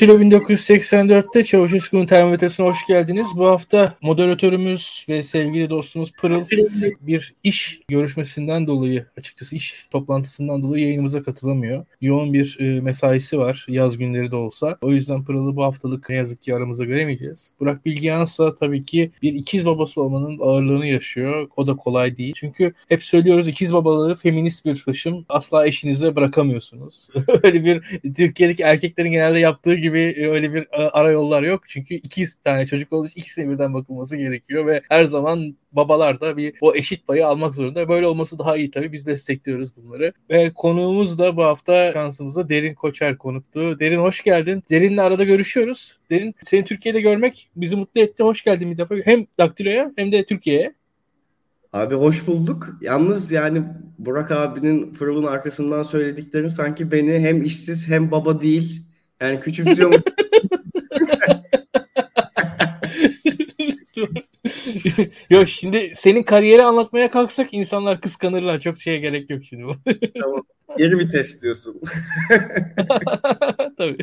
Daktilo 1984'te Çavuşesku'nun termometresine hoş geldiniz. Bu hafta moderatörümüz ve sevgili dostumuz Pırıl bir iş görüşmesinden dolayı açıkçası iş toplantısından dolayı yayınımıza katılamıyor. Yoğun bir e, mesaisi var yaz günleri de olsa. O yüzden Pırıl'ı bu haftalık ne yazık ki aramızda göremeyeceğiz. Burak Bilgehansa tabii ki bir ikiz babası olmanın ağırlığını yaşıyor. O da kolay değil. Çünkü hep söylüyoruz ikiz babalığı feminist bir taşım. Asla eşinize bırakamıyorsunuz. Öyle bir Türkiye'deki erkeklerin genelde yaptığı gibi e, öyle bir e, ara yollar yok. Çünkü iki tane çocuk olduğu için ikisine birden bakılması gerekiyor ve her zaman babalar da bir o eşit payı almak zorunda. Böyle olması daha iyi tabii. Biz destekliyoruz bunları. Ve konuğumuz da bu hafta şansımızda Derin Koçer konuktu. Derin hoş geldin. Derin'le arada görüşüyoruz. Derin seni Türkiye'de görmek bizi mutlu etti. Hoş geldin bir defa. Hem Daktilo'ya hem de Türkiye'ye. Abi hoş bulduk. Yalnız yani Burak abinin Pırıl'ın arkasından söylediklerini sanki beni hem işsiz hem baba değil yani küçümsüyor musun? yok şimdi senin kariyeri anlatmaya kalksak insanlar kıskanırlar. Çok şeye gerek yok şimdi. tamam. Geri vites diyorsun. Tabii.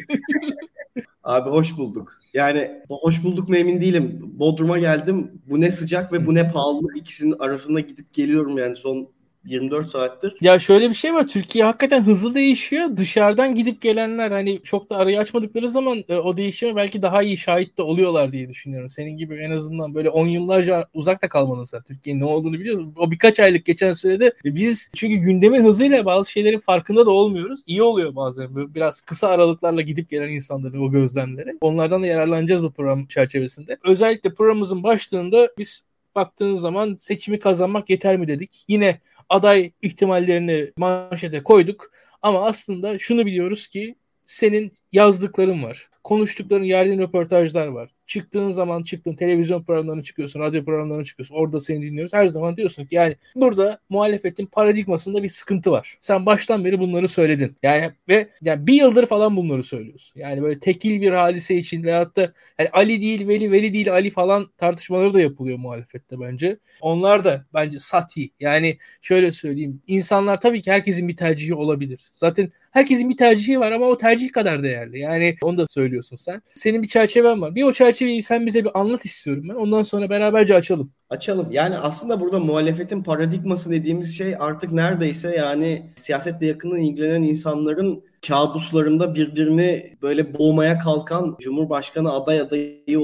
Abi hoş bulduk. Yani hoş bulduk mu emin değilim. Bodrum'a geldim. Bu ne sıcak ve bu ne pahalılık ikisinin arasında gidip geliyorum yani son 24 saattir. Ya şöyle bir şey var. Türkiye hakikaten hızlı değişiyor. Dışarıdan gidip gelenler hani çok da arayı açmadıkları zaman e, o değişime belki daha iyi şahit de oluyorlar diye düşünüyorum. Senin gibi en azından böyle 10 yıllarca uzakta kalmadın sen. Türkiye'nin ne olduğunu biliyorsun. O birkaç aylık geçen sürede e, biz çünkü gündemin hızıyla bazı şeylerin farkında da olmuyoruz. İyi oluyor bazen. Böyle biraz kısa aralıklarla gidip gelen insanların o gözlemleri. Onlardan da yararlanacağız bu program çerçevesinde. Özellikle programımızın başlığında biz baktığınız zaman seçimi kazanmak yeter mi dedik. Yine aday ihtimallerini manşete koyduk. Ama aslında şunu biliyoruz ki senin yazdıkların var. Konuştukların, yerdiğin röportajlar var. Çıktığın zaman çıktın televizyon programlarına çıkıyorsun, radyo programlarına çıkıyorsun. Orada seni dinliyoruz. Her zaman diyorsun ki yani burada muhalefetin paradigmasında bir sıkıntı var. Sen baştan beri bunları söyledin. Yani ve yani bir yıldır falan bunları söylüyorsun. Yani böyle tekil bir hadise için veyahut da yani Ali değil Veli, Veli değil Ali falan tartışmaları da yapılıyor muhalefette bence. Onlar da bence sati. Yani şöyle söyleyeyim. insanlar tabii ki herkesin bir tercihi olabilir. Zaten herkesin bir tercihi var ama o tercih kadar değerli. Yani onu da söylüyorsun sen. Senin bir çerçeven var. Bir o çerçeveyi sen bize bir anlat istiyorum ben. Ondan sonra beraberce açalım. Açalım. Yani aslında burada muhalefetin paradigması dediğimiz şey artık neredeyse yani siyasetle yakından ilgilenen insanların kabuslarında birbirini böyle boğmaya kalkan Cumhurbaşkanı aday adayı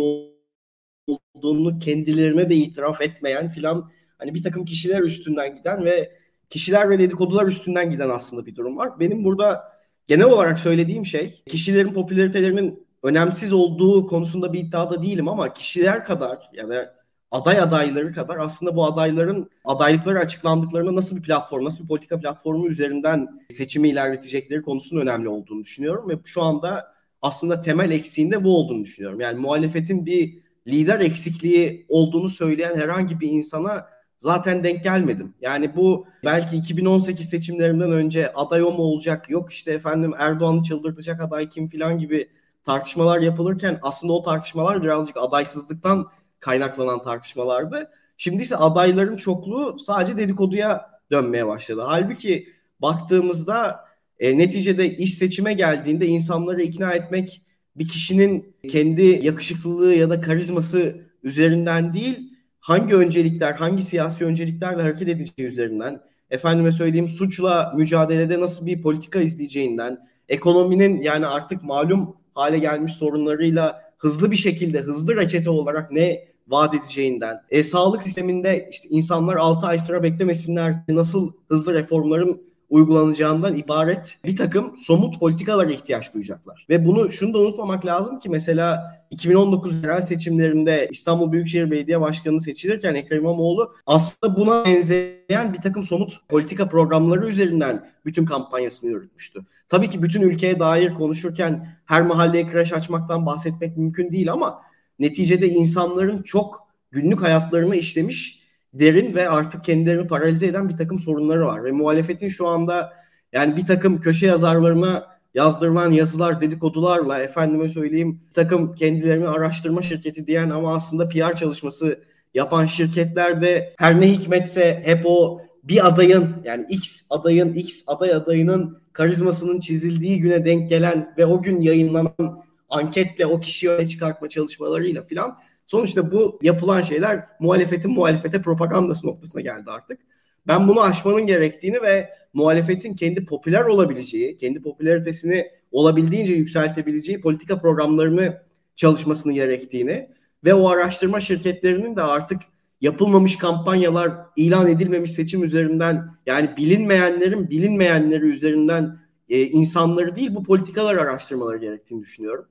olduğunu kendilerine de itiraf etmeyen filan hani bir takım kişiler üstünden giden ve kişiler ve dedikodular üstünden giden aslında bir durum var. Benim burada genel olarak söylediğim şey kişilerin popülaritelerinin önemsiz olduğu konusunda bir iddiada değilim ama kişiler kadar ya da aday adayları kadar aslında bu adayların adaylıkları açıklandıklarında nasıl bir platform, nasıl bir politika platformu üzerinden seçimi ilerletecekleri konusunun önemli olduğunu düşünüyorum ve şu anda aslında temel eksiğinde bu olduğunu düşünüyorum. Yani muhalefetin bir lider eksikliği olduğunu söyleyen herhangi bir insana zaten denk gelmedim. Yani bu belki 2018 seçimlerinden önce aday o mu olacak yok işte efendim Erdoğan'ı çıldırtacak aday kim filan gibi tartışmalar yapılırken aslında o tartışmalar birazcık adaysızlıktan kaynaklanan tartışmalardı. Şimdi ise adayların çokluğu sadece dedikoduya dönmeye başladı. Halbuki baktığımızda e, neticede iş seçime geldiğinde insanları ikna etmek bir kişinin kendi yakışıklılığı ya da karizması üzerinden değil hangi öncelikler, hangi siyasi önceliklerle hareket edeceği üzerinden, efendime söyleyeyim suçla mücadelede nasıl bir politika izleyeceğinden, ekonominin yani artık malum hale gelmiş sorunlarıyla hızlı bir şekilde, hızlı reçete olarak ne vaat edeceğinden, e, sağlık sisteminde işte insanlar 6 ay sıra beklemesinler, nasıl hızlı reformların uygulanacağından ibaret bir takım somut politikalara ihtiyaç duyacaklar. Ve bunu şunu da unutmamak lazım ki mesela 2019 yerel seçimlerinde İstanbul Büyükşehir Belediye Başkanı seçilirken Ekrem İmamoğlu aslında buna benzeyen bir takım somut politika programları üzerinden bütün kampanyasını yürütmüştü. Tabii ki bütün ülkeye dair konuşurken her mahalleye kreş açmaktan bahsetmek mümkün değil ama neticede insanların çok günlük hayatlarını işlemiş derin ve artık kendilerini paralize eden bir takım sorunları var. Ve muhalefetin şu anda yani bir takım köşe yazarlarına yazdırılan yazılar, dedikodularla efendime söyleyeyim bir takım kendilerini araştırma şirketi diyen ama aslında PR çalışması yapan şirketler de her ne hikmetse hep o bir adayın yani X adayın X aday adayının karizmasının çizildiği güne denk gelen ve o gün yayınlanan anketle o kişiyi öne çıkartma çalışmalarıyla filan sonuçta bu yapılan şeyler muhalefetin muhalefete propagandası noktasına geldi artık. Ben bunu aşmanın gerektiğini ve muhalefetin kendi popüler olabileceği, kendi popülaritesini olabildiğince yükseltebileceği politika programlarını çalışmasını gerektiğini ve o araştırma şirketlerinin de artık yapılmamış kampanyalar, ilan edilmemiş seçim üzerinden yani bilinmeyenlerin bilinmeyenleri üzerinden e, insanları değil bu politikalar araştırmaları gerektiğini düşünüyorum.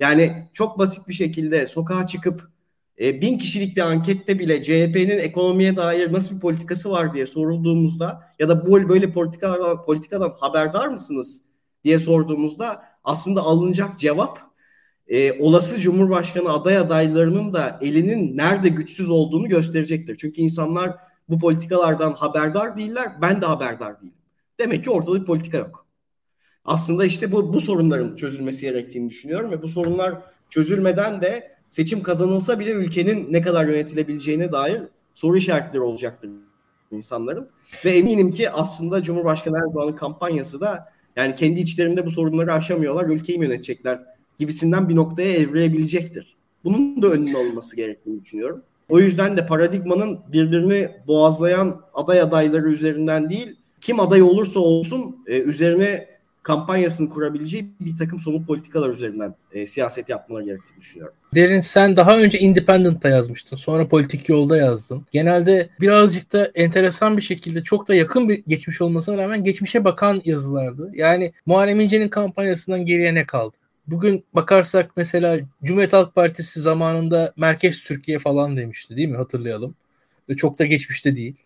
Yani çok basit bir şekilde sokağa çıkıp e, bin kişilik bir ankette bile CHP'nin ekonomiye dair nasıl bir politikası var diye sorulduğumuzda ya da bu böyle politikadan, politikadan haberdar mısınız diye sorduğumuzda aslında alınacak cevap e, olası Cumhurbaşkanı aday adaylarının da elinin nerede güçsüz olduğunu gösterecektir. Çünkü insanlar bu politikalardan haberdar değiller, ben de haberdar değilim. Demek ki ortada bir politika yok. Aslında işte bu, bu sorunların çözülmesi gerektiğini düşünüyorum ve bu sorunlar çözülmeden de seçim kazanılsa bile ülkenin ne kadar yönetilebileceğine dair soru işaretleri olacaktır insanların. Ve eminim ki aslında Cumhurbaşkanı Erdoğan'ın kampanyası da yani kendi içlerinde bu sorunları aşamıyorlar, ülkeyi yönetecekler gibisinden bir noktaya evrilebilecektir. Bunun da önünün alınması gerektiğini düşünüyorum. O yüzden de paradigmanın birbirini boğazlayan aday adayları üzerinden değil, kim aday olursa olsun e, üzerine kampanyasını kurabileceği bir takım somut politikalar üzerinden e, siyaset yapmaları gerektiğini düşünüyorum. Derin sen daha önce Independent'ta yazmıştın. Sonra Politik Yolda yazdın. Genelde birazcık da enteresan bir şekilde çok da yakın bir geçmiş olmasına rağmen geçmişe bakan yazılardı. Yani Muharrem İnce'nin kampanyasından geriye ne kaldı? Bugün bakarsak mesela Cumhuriyet Halk Partisi zamanında Merkez Türkiye falan demişti değil mi? Hatırlayalım. Çok da geçmişte değil.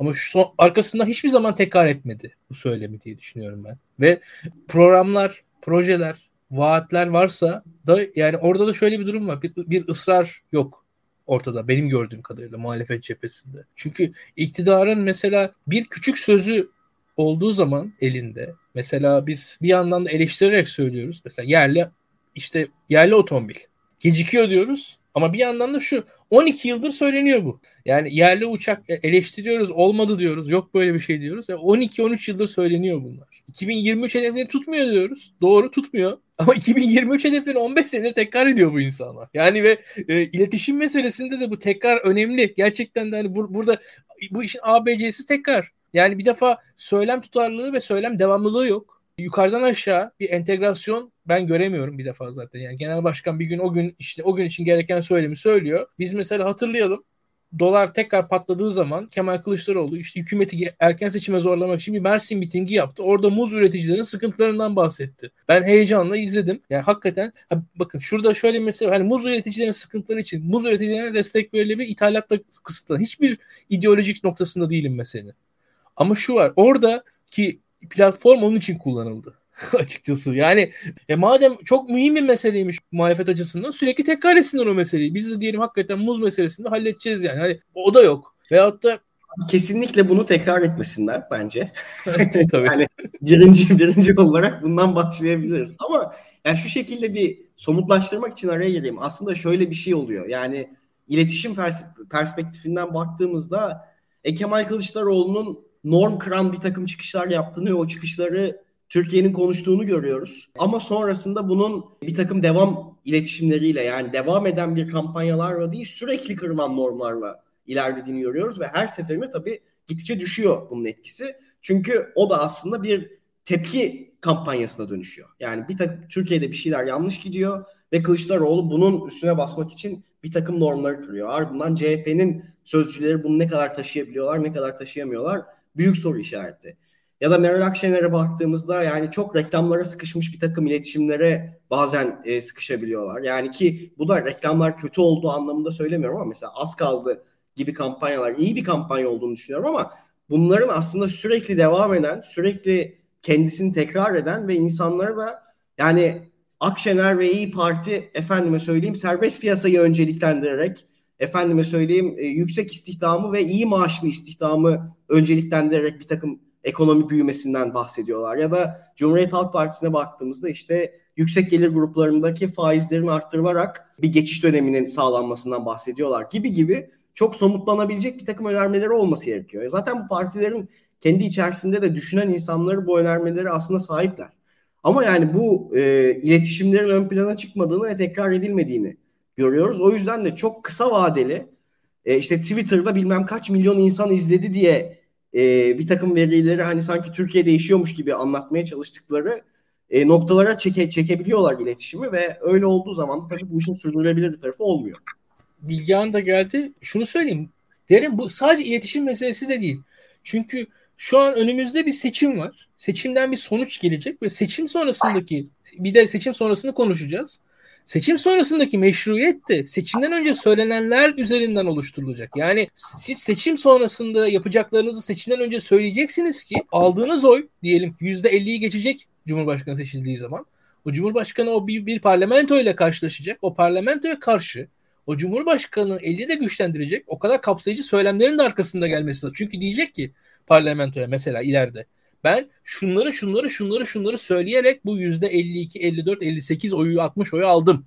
Ama şu son, arkasında hiçbir zaman tekrar etmedi bu söylemi diye düşünüyorum ben. Ve programlar, projeler, vaatler varsa da yani orada da şöyle bir durum var. Bir, bir ısrar yok ortada benim gördüğüm kadarıyla muhalefet cephesinde. Çünkü iktidarın mesela bir küçük sözü olduğu zaman elinde mesela biz bir yandan da eleştirerek söylüyoruz. Mesela yerli işte yerli otomobil gecikiyor diyoruz ama bir yandan da şu 12 yıldır söyleniyor bu. Yani yerli uçak eleştiriyoruz olmadı diyoruz. Yok böyle bir şey diyoruz. 12-13 yıldır söyleniyor bunlar. 2023 hedefleri tutmuyor diyoruz. Doğru tutmuyor. Ama 2023 hedefleri 15 senedir tekrar ediyor bu insanlar. Yani ve e, iletişim meselesinde de bu tekrar önemli. Gerçekten de hani bur- burada bu işin ABC'si tekrar. Yani bir defa söylem tutarlılığı ve söylem devamlılığı yok. Yukarıdan aşağı bir entegrasyon ben göremiyorum bir defa zaten. Yani genel başkan bir gün o gün işte o gün için gereken söylemi söylüyor. Biz mesela hatırlayalım dolar tekrar patladığı zaman Kemal Kılıçdaroğlu işte hükümeti erken seçime zorlamak için bir Mersin mitingi yaptı. Orada muz üreticilerin sıkıntılarından bahsetti. Ben heyecanla izledim. Yani hakikaten bakın şurada şöyle bir mesele hani muz üreticilerin sıkıntıları için muz üreticilerine destek verilebilir ithalatla kısıtlı. Hiçbir ideolojik noktasında değilim meselenin. Ama şu var orada ki platform onun için kullanıldı açıkçası. Yani e, madem çok mühim bir meseleymiş muhalefet açısından sürekli tekrar etsinler o meseleyi. Biz de diyelim hakikaten muz meselesinde halledeceğiz yani. Hani o da yok. Veyahut da kesinlikle bunu tekrar etmesinler bence. Tabii. yani birinci, birinci olarak bundan başlayabiliriz. Ama yani şu şekilde bir somutlaştırmak için araya gireyim. Aslında şöyle bir şey oluyor. Yani iletişim pers- perspektifinden baktığımızda e, Kemal Kılıçdaroğlu'nun norm kıran bir takım çıkışlar yaptığını ve o çıkışları Türkiye'nin konuştuğunu görüyoruz. Ama sonrasında bunun bir takım devam iletişimleriyle yani devam eden bir kampanyalarla değil sürekli kırılan normlarla ilerlediğini görüyoruz ve her seferinde tabii gittikçe düşüyor bunun etkisi. Çünkü o da aslında bir tepki kampanyasına dönüşüyor. Yani bir takım Türkiye'de bir şeyler yanlış gidiyor ve Kılıçdaroğlu bunun üstüne basmak için bir takım normları kırıyor. Ardından CHP'nin sözcüleri bunu ne kadar taşıyabiliyorlar, ne kadar taşıyamıyorlar büyük soru işareti. Ya da Meral Akşener'e baktığımızda yani çok reklamlara sıkışmış bir takım iletişimlere bazen e, sıkışabiliyorlar. Yani ki bu da reklamlar kötü olduğu anlamında söylemiyorum ama mesela az kaldı gibi kampanyalar iyi bir kampanya olduğunu düşünüyorum ama bunların aslında sürekli devam eden, sürekli kendisini tekrar eden ve insanları da yani Akşener ve İyi Parti efendime söyleyeyim serbest piyasayı önceliklendirerek efendime söyleyeyim e, yüksek istihdamı ve iyi maaşlı istihdamı önceliklendirerek bir takım ekonomi büyümesinden bahsediyorlar. Ya da Cumhuriyet Halk Partisi'ne baktığımızda işte yüksek gelir gruplarındaki faizlerin arttırılarak bir geçiş döneminin sağlanmasından bahsediyorlar gibi gibi çok somutlanabilecek bir takım önermeleri olması gerekiyor. Zaten bu partilerin kendi içerisinde de düşünen insanları bu önermeleri aslında sahipler. Ama yani bu e, iletişimlerin ön plana çıkmadığını ve tekrar edilmediğini görüyoruz. O yüzden de çok kısa vadeli e, işte Twitter'da bilmem kaç milyon insan izledi diye e, bir takım verileri hani sanki Türkiye değişiyormuş gibi anlatmaya çalıştıkları e, noktalara çeke, çekebiliyorlar iletişimi ve öyle olduğu zaman da tabii bu işin sürdürülebilir bir tarafı olmuyor. Bilgehan da geldi. Şunu söyleyeyim. Derim bu sadece iletişim meselesi de değil. Çünkü şu an önümüzde bir seçim var. Seçimden bir sonuç gelecek ve seçim sonrasındaki bir de seçim sonrasını konuşacağız. Seçim sonrasındaki meşruiyet de seçimden önce söylenenler üzerinden oluşturulacak. Yani siz seçim sonrasında yapacaklarınızı seçimden önce söyleyeceksiniz ki aldığınız oy diyelim ki %50'yi geçecek Cumhurbaşkanı seçildiği zaman. O Cumhurbaşkanı o bir, bir parlamento ile karşılaşacak. O parlamentoya karşı o Cumhurbaşkanı eli de güçlendirecek o kadar kapsayıcı söylemlerin de arkasında gelmesi lazım. Çünkü diyecek ki parlamentoya mesela ileride ben şunları şunları şunları şunları söyleyerek bu yüzde 52, 54, 58 oyu 60 oyu aldım.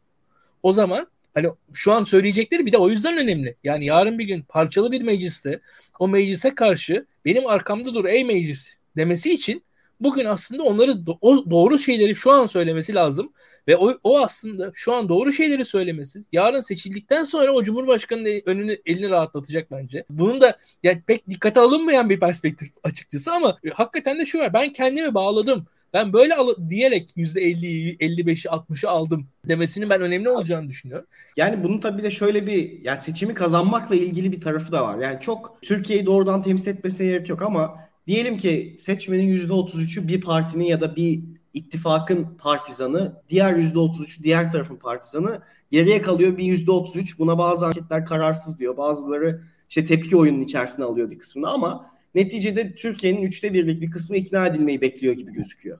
O zaman hani şu an söyleyecekleri bir de o yüzden önemli. Yani yarın bir gün parçalı bir mecliste o meclise karşı benim arkamda dur ey meclis demesi için bugün aslında onları o doğru şeyleri şu an söylemesi lazım ve o, o aslında şu an doğru şeyleri söylemesi yarın seçildikten sonra o Cumhurbaşkanı'nın önünü elini rahatlatacak bence. Bunun da yani pek dikkate alınmayan bir perspektif açıkçası ama e, hakikaten de şu var ben kendimi bağladım. Ben böyle al- diyerek %50'yi, 55'i, 60'ı aldım demesinin ben önemli olacağını düşünüyorum. Yani bunun tabii de şöyle bir yani seçimi kazanmakla ilgili bir tarafı da var. Yani çok Türkiye'yi doğrudan temsil etmesine gerek yok ama diyelim ki seçmenin %33'ü bir partinin ya da bir ittifakın partizanı, diğer %33'ü diğer tarafın partizanı. Geriye kalıyor bir %33. Buna bazı anketler kararsız diyor. Bazıları işte tepki oyunun içerisine alıyor bir kısmını ama neticede Türkiye'nin üçte birlik bir kısmı ikna edilmeyi bekliyor gibi gözüküyor.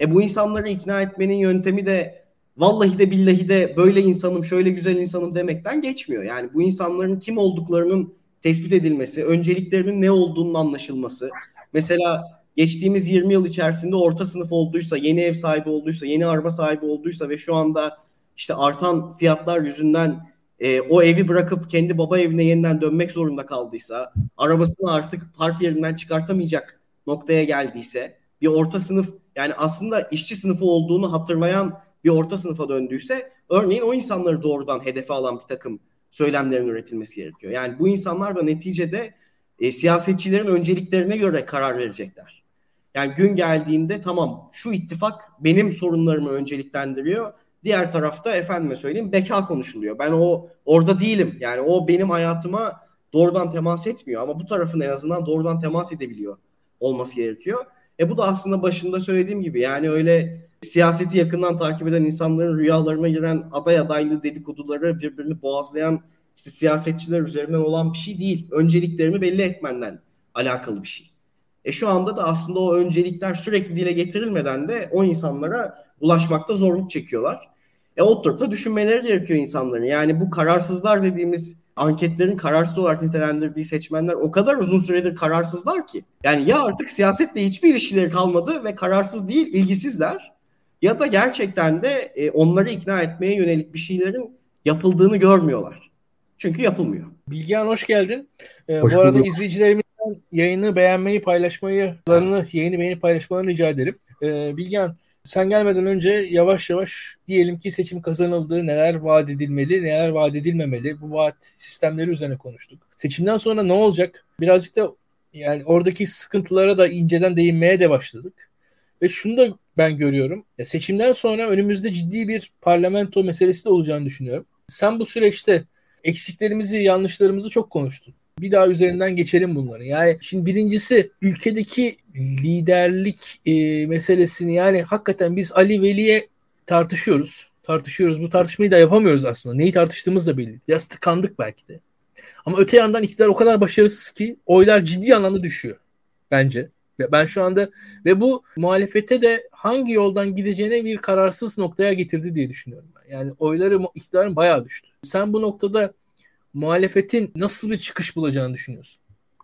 E bu insanları ikna etmenin yöntemi de vallahi de billahi de böyle insanım, şöyle güzel insanım demekten geçmiyor. Yani bu insanların kim olduklarının tespit edilmesi, önceliklerinin ne olduğunun anlaşılması. Mesela geçtiğimiz 20 yıl içerisinde orta sınıf olduysa, yeni ev sahibi olduysa, yeni araba sahibi olduysa ve şu anda işte artan fiyatlar yüzünden e, o evi bırakıp kendi baba evine yeniden dönmek zorunda kaldıysa, arabasını artık park yerinden çıkartamayacak noktaya geldiyse, bir orta sınıf yani aslında işçi sınıfı olduğunu hatırlayan bir orta sınıfa döndüyse, örneğin o insanları doğrudan hedefe alan bir takım söylemlerin üretilmesi gerekiyor. Yani bu insanlar da neticede e, siyasetçilerin önceliklerine göre karar verecekler. Yani gün geldiğinde tamam şu ittifak benim sorunlarımı önceliklendiriyor. Diğer tarafta efendime söyleyeyim beka konuşuluyor. Ben o orada değilim. Yani o benim hayatıma doğrudan temas etmiyor ama bu tarafın en azından doğrudan temas edebiliyor olması gerekiyor. E bu da aslında başında söylediğim gibi yani öyle siyaseti yakından takip eden insanların rüyalarına giren aday adaylı dedikoduları birbirini boğazlayan işte siyasetçiler üzerinden olan bir şey değil. Önceliklerimi belli etmenden alakalı bir şey. E şu anda da aslında o öncelikler sürekli dile getirilmeden de o insanlara ulaşmakta zorluk çekiyorlar. E oturup da düşünmeleri gerekiyor insanların. Yani bu kararsızlar dediğimiz anketlerin kararsız olarak nitelendirdiği seçmenler o kadar uzun süredir kararsızlar ki. Yani ya artık siyasetle hiçbir ilişkileri kalmadı ve kararsız değil ilgisizler ya da gerçekten de e, onları ikna etmeye yönelik bir şeylerin yapıldığını görmüyorlar. Çünkü yapılmıyor. Bilgehan hoş geldin. Ee, hoş bu arada bulduk. izleyicilerimizden yayını beğenmeyi, paylaşmayı, yayını beğenip paylaşmalarını rica ederim. Ee, Bilgehan sen gelmeden önce yavaş yavaş diyelim ki seçim kazanıldı, neler vaat edilmeli, neler vaat edilmemeli bu vaat sistemleri üzerine konuştuk. Seçimden sonra ne olacak? Birazcık da yani oradaki sıkıntılara da inceden değinmeye de başladık. Ve şunu da ben görüyorum. Ya seçimden sonra önümüzde ciddi bir parlamento meselesi de olacağını düşünüyorum. Sen bu süreçte eksiklerimizi, yanlışlarımızı çok konuştun. Bir daha üzerinden geçelim bunları. Yani şimdi birincisi ülkedeki liderlik e, meselesini yani hakikaten biz Ali Veli'ye tartışıyoruz. Tartışıyoruz. Bu tartışmayı da yapamıyoruz aslında. Neyi tartıştığımız da belli. Biraz tıkandık belki de. Ama öte yandan iktidar o kadar başarısız ki oylar ciddi anlamda düşüyor. Bence. Ben şu anda ve bu muhalefete de hangi yoldan gideceğine bir kararsız noktaya getirdi diye düşünüyorum ben. Yani oyları iktidarın bayağı düştü. Sen bu noktada muhalefetin nasıl bir çıkış bulacağını düşünüyorsun?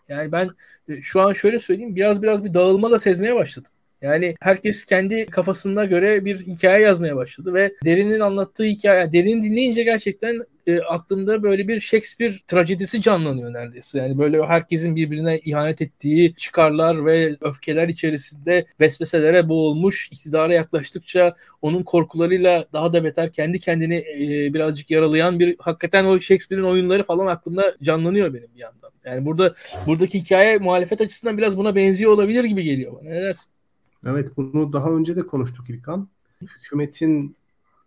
Yani ben e, şu an şöyle söyleyeyim biraz biraz bir dağılma da sezmeye başladım. Yani herkes kendi kafasına göre bir hikaye yazmaya başladı ve Derin'in anlattığı hikaye, Derin dinleyince gerçekten e, aklımda böyle bir Shakespeare trajedisi canlanıyor neredeyse. Yani böyle herkesin birbirine ihanet ettiği çıkarlar ve öfkeler içerisinde vesveselere boğulmuş, iktidara yaklaştıkça onun korkularıyla daha da beter kendi kendini e, birazcık yaralayan bir hakikaten o Shakespeare'in oyunları falan aklımda canlanıyor benim bir yandan. Yani burada buradaki hikaye muhalefet açısından biraz buna benziyor olabilir gibi geliyor bana. Ne dersin? Evet bunu daha önce de konuştuk İlkan. Hükümetin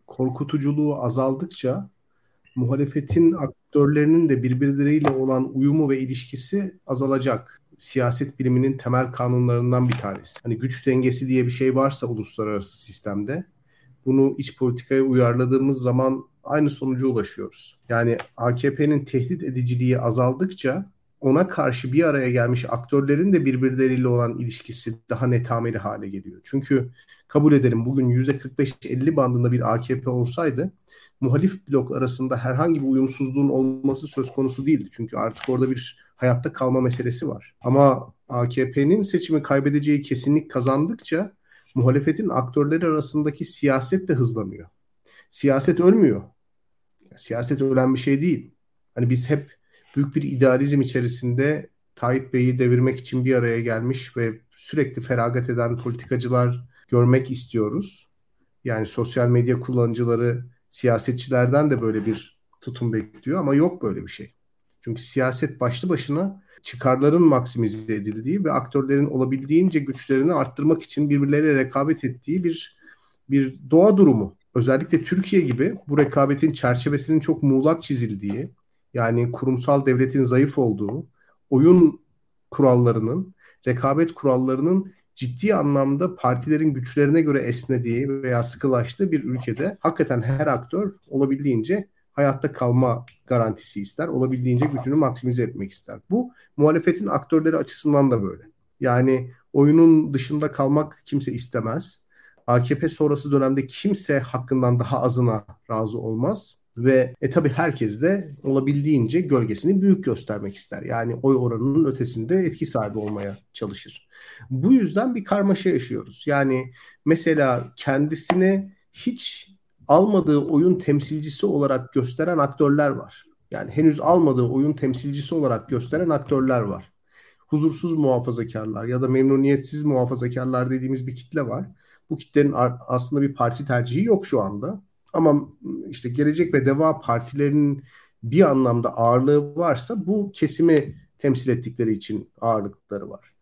korkutuculuğu azaldıkça muhalefetin aktörlerinin de birbirleriyle olan uyumu ve ilişkisi azalacak. Siyaset biliminin temel kanunlarından bir tanesi. Hani güç dengesi diye bir şey varsa uluslararası sistemde bunu iç politikaya uyarladığımız zaman aynı sonuca ulaşıyoruz. Yani AKP'nin tehdit ediciliği azaldıkça ona karşı bir araya gelmiş aktörlerin de birbirleriyle olan ilişkisi daha netameli hale geliyor. Çünkü kabul edelim bugün %45-50 bandında bir AKP olsaydı muhalif blok arasında herhangi bir uyumsuzluğun olması söz konusu değildi. Çünkü artık orada bir hayatta kalma meselesi var. Ama AKP'nin seçimi kaybedeceği kesinlik kazandıkça muhalefetin aktörleri arasındaki siyaset de hızlanıyor. Siyaset ölmüyor. Siyaset ölen bir şey değil. Hani biz hep büyük bir idealizm içerisinde Tayyip Bey'i devirmek için bir araya gelmiş ve sürekli feragat eden politikacılar görmek istiyoruz. Yani sosyal medya kullanıcıları siyasetçilerden de böyle bir tutum bekliyor ama yok böyle bir şey. Çünkü siyaset başlı başına çıkarların maksimize edildiği ve aktörlerin olabildiğince güçlerini arttırmak için birbirleriyle rekabet ettiği bir bir doğa durumu. Özellikle Türkiye gibi bu rekabetin çerçevesinin çok muğlak çizildiği, yani kurumsal devletin zayıf olduğu, oyun kurallarının, rekabet kurallarının ciddi anlamda partilerin güçlerine göre esnediği veya sıkılaştığı bir ülkede hakikaten her aktör olabildiğince hayatta kalma garantisi ister. Olabildiğince gücünü maksimize etmek ister. Bu muhalefetin aktörleri açısından da böyle. Yani oyunun dışında kalmak kimse istemez. AKP sonrası dönemde kimse hakkından daha azına razı olmaz. Ve e tabi herkes de olabildiğince gölgesini büyük göstermek ister. Yani oy oranının ötesinde etki sahibi olmaya çalışır. Bu yüzden bir karmaşa yaşıyoruz. Yani mesela kendisini hiç almadığı oyun temsilcisi olarak gösteren aktörler var. Yani henüz almadığı oyun temsilcisi olarak gösteren aktörler var. Huzursuz muhafazakarlar ya da memnuniyetsiz muhafazakarlar dediğimiz bir kitle var. Bu kitlenin aslında bir parti tercihi yok şu anda. Ama işte Gelecek ve Deva partilerinin bir anlamda ağırlığı varsa bu kesimi temsil ettikleri için ağırlıkları var.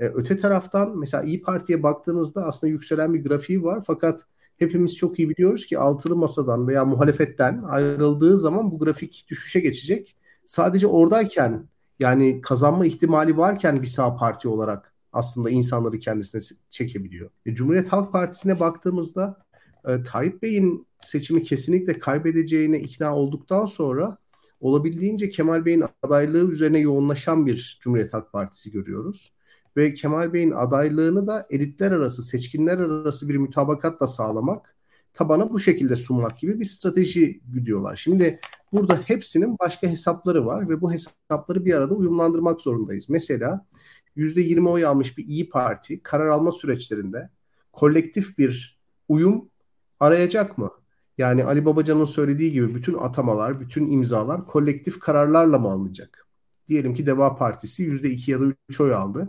Ee, öte taraftan mesela İyi Parti'ye baktığınızda aslında yükselen bir grafiği var fakat hepimiz çok iyi biliyoruz ki altılı masadan veya muhalefetten ayrıldığı zaman bu grafik düşüşe geçecek. Sadece oradayken yani kazanma ihtimali varken bir sağ parti olarak aslında insanları kendisine çekebiliyor. E, Cumhuriyet Halk Partisi'ne baktığımızda e, Tayyip Bey'in seçimi kesinlikle kaybedeceğine ikna olduktan sonra olabildiğince Kemal Bey'in adaylığı üzerine yoğunlaşan bir Cumhuriyet Halk Partisi görüyoruz. Ve Kemal Bey'in adaylığını da elitler arası, seçkinler arası bir mütabakatla sağlamak, tabana bu şekilde sunmak gibi bir strateji güdüyorlar. Şimdi burada hepsinin başka hesapları var ve bu hesapları bir arada uyumlandırmak zorundayız. Mesela %20 oy almış bir İyi Parti karar alma süreçlerinde kolektif bir uyum arayacak mı? Yani Ali Babacan'ın söylediği gibi bütün atamalar, bütün imzalar kolektif kararlarla mı alınacak? Diyelim ki Deva Partisi %2 ya da 3 oy aldı.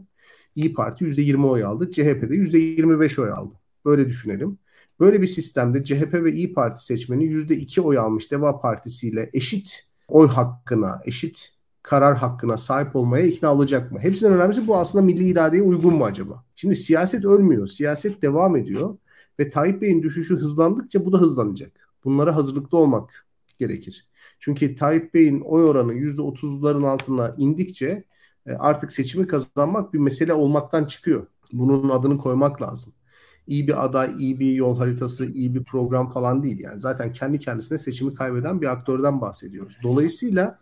İyi Parti %20 oy aldı. CHP de %25 oy aldı. Böyle düşünelim. Böyle bir sistemde CHP ve İyi Parti seçmeni %2 oy almış Deva Partisi ile eşit oy hakkına, eşit karar hakkına sahip olmaya ikna olacak mı? Hepsinden önemlisi bu aslında milli iradeye uygun mu acaba? Şimdi siyaset ölmüyor. Siyaset devam ediyor. Ve Tayyip Bey'in düşüşü hızlandıkça bu da hızlanacak. Bunlara hazırlıklı olmak gerekir. Çünkü Tayyip Bey'in oy oranı %30'ların altına indikçe e, artık seçimi kazanmak bir mesele olmaktan çıkıyor. Bunun adını koymak lazım. İyi bir aday, iyi bir yol haritası, iyi bir program falan değil. Yani zaten kendi kendisine seçimi kaybeden bir aktörden bahsediyoruz. Dolayısıyla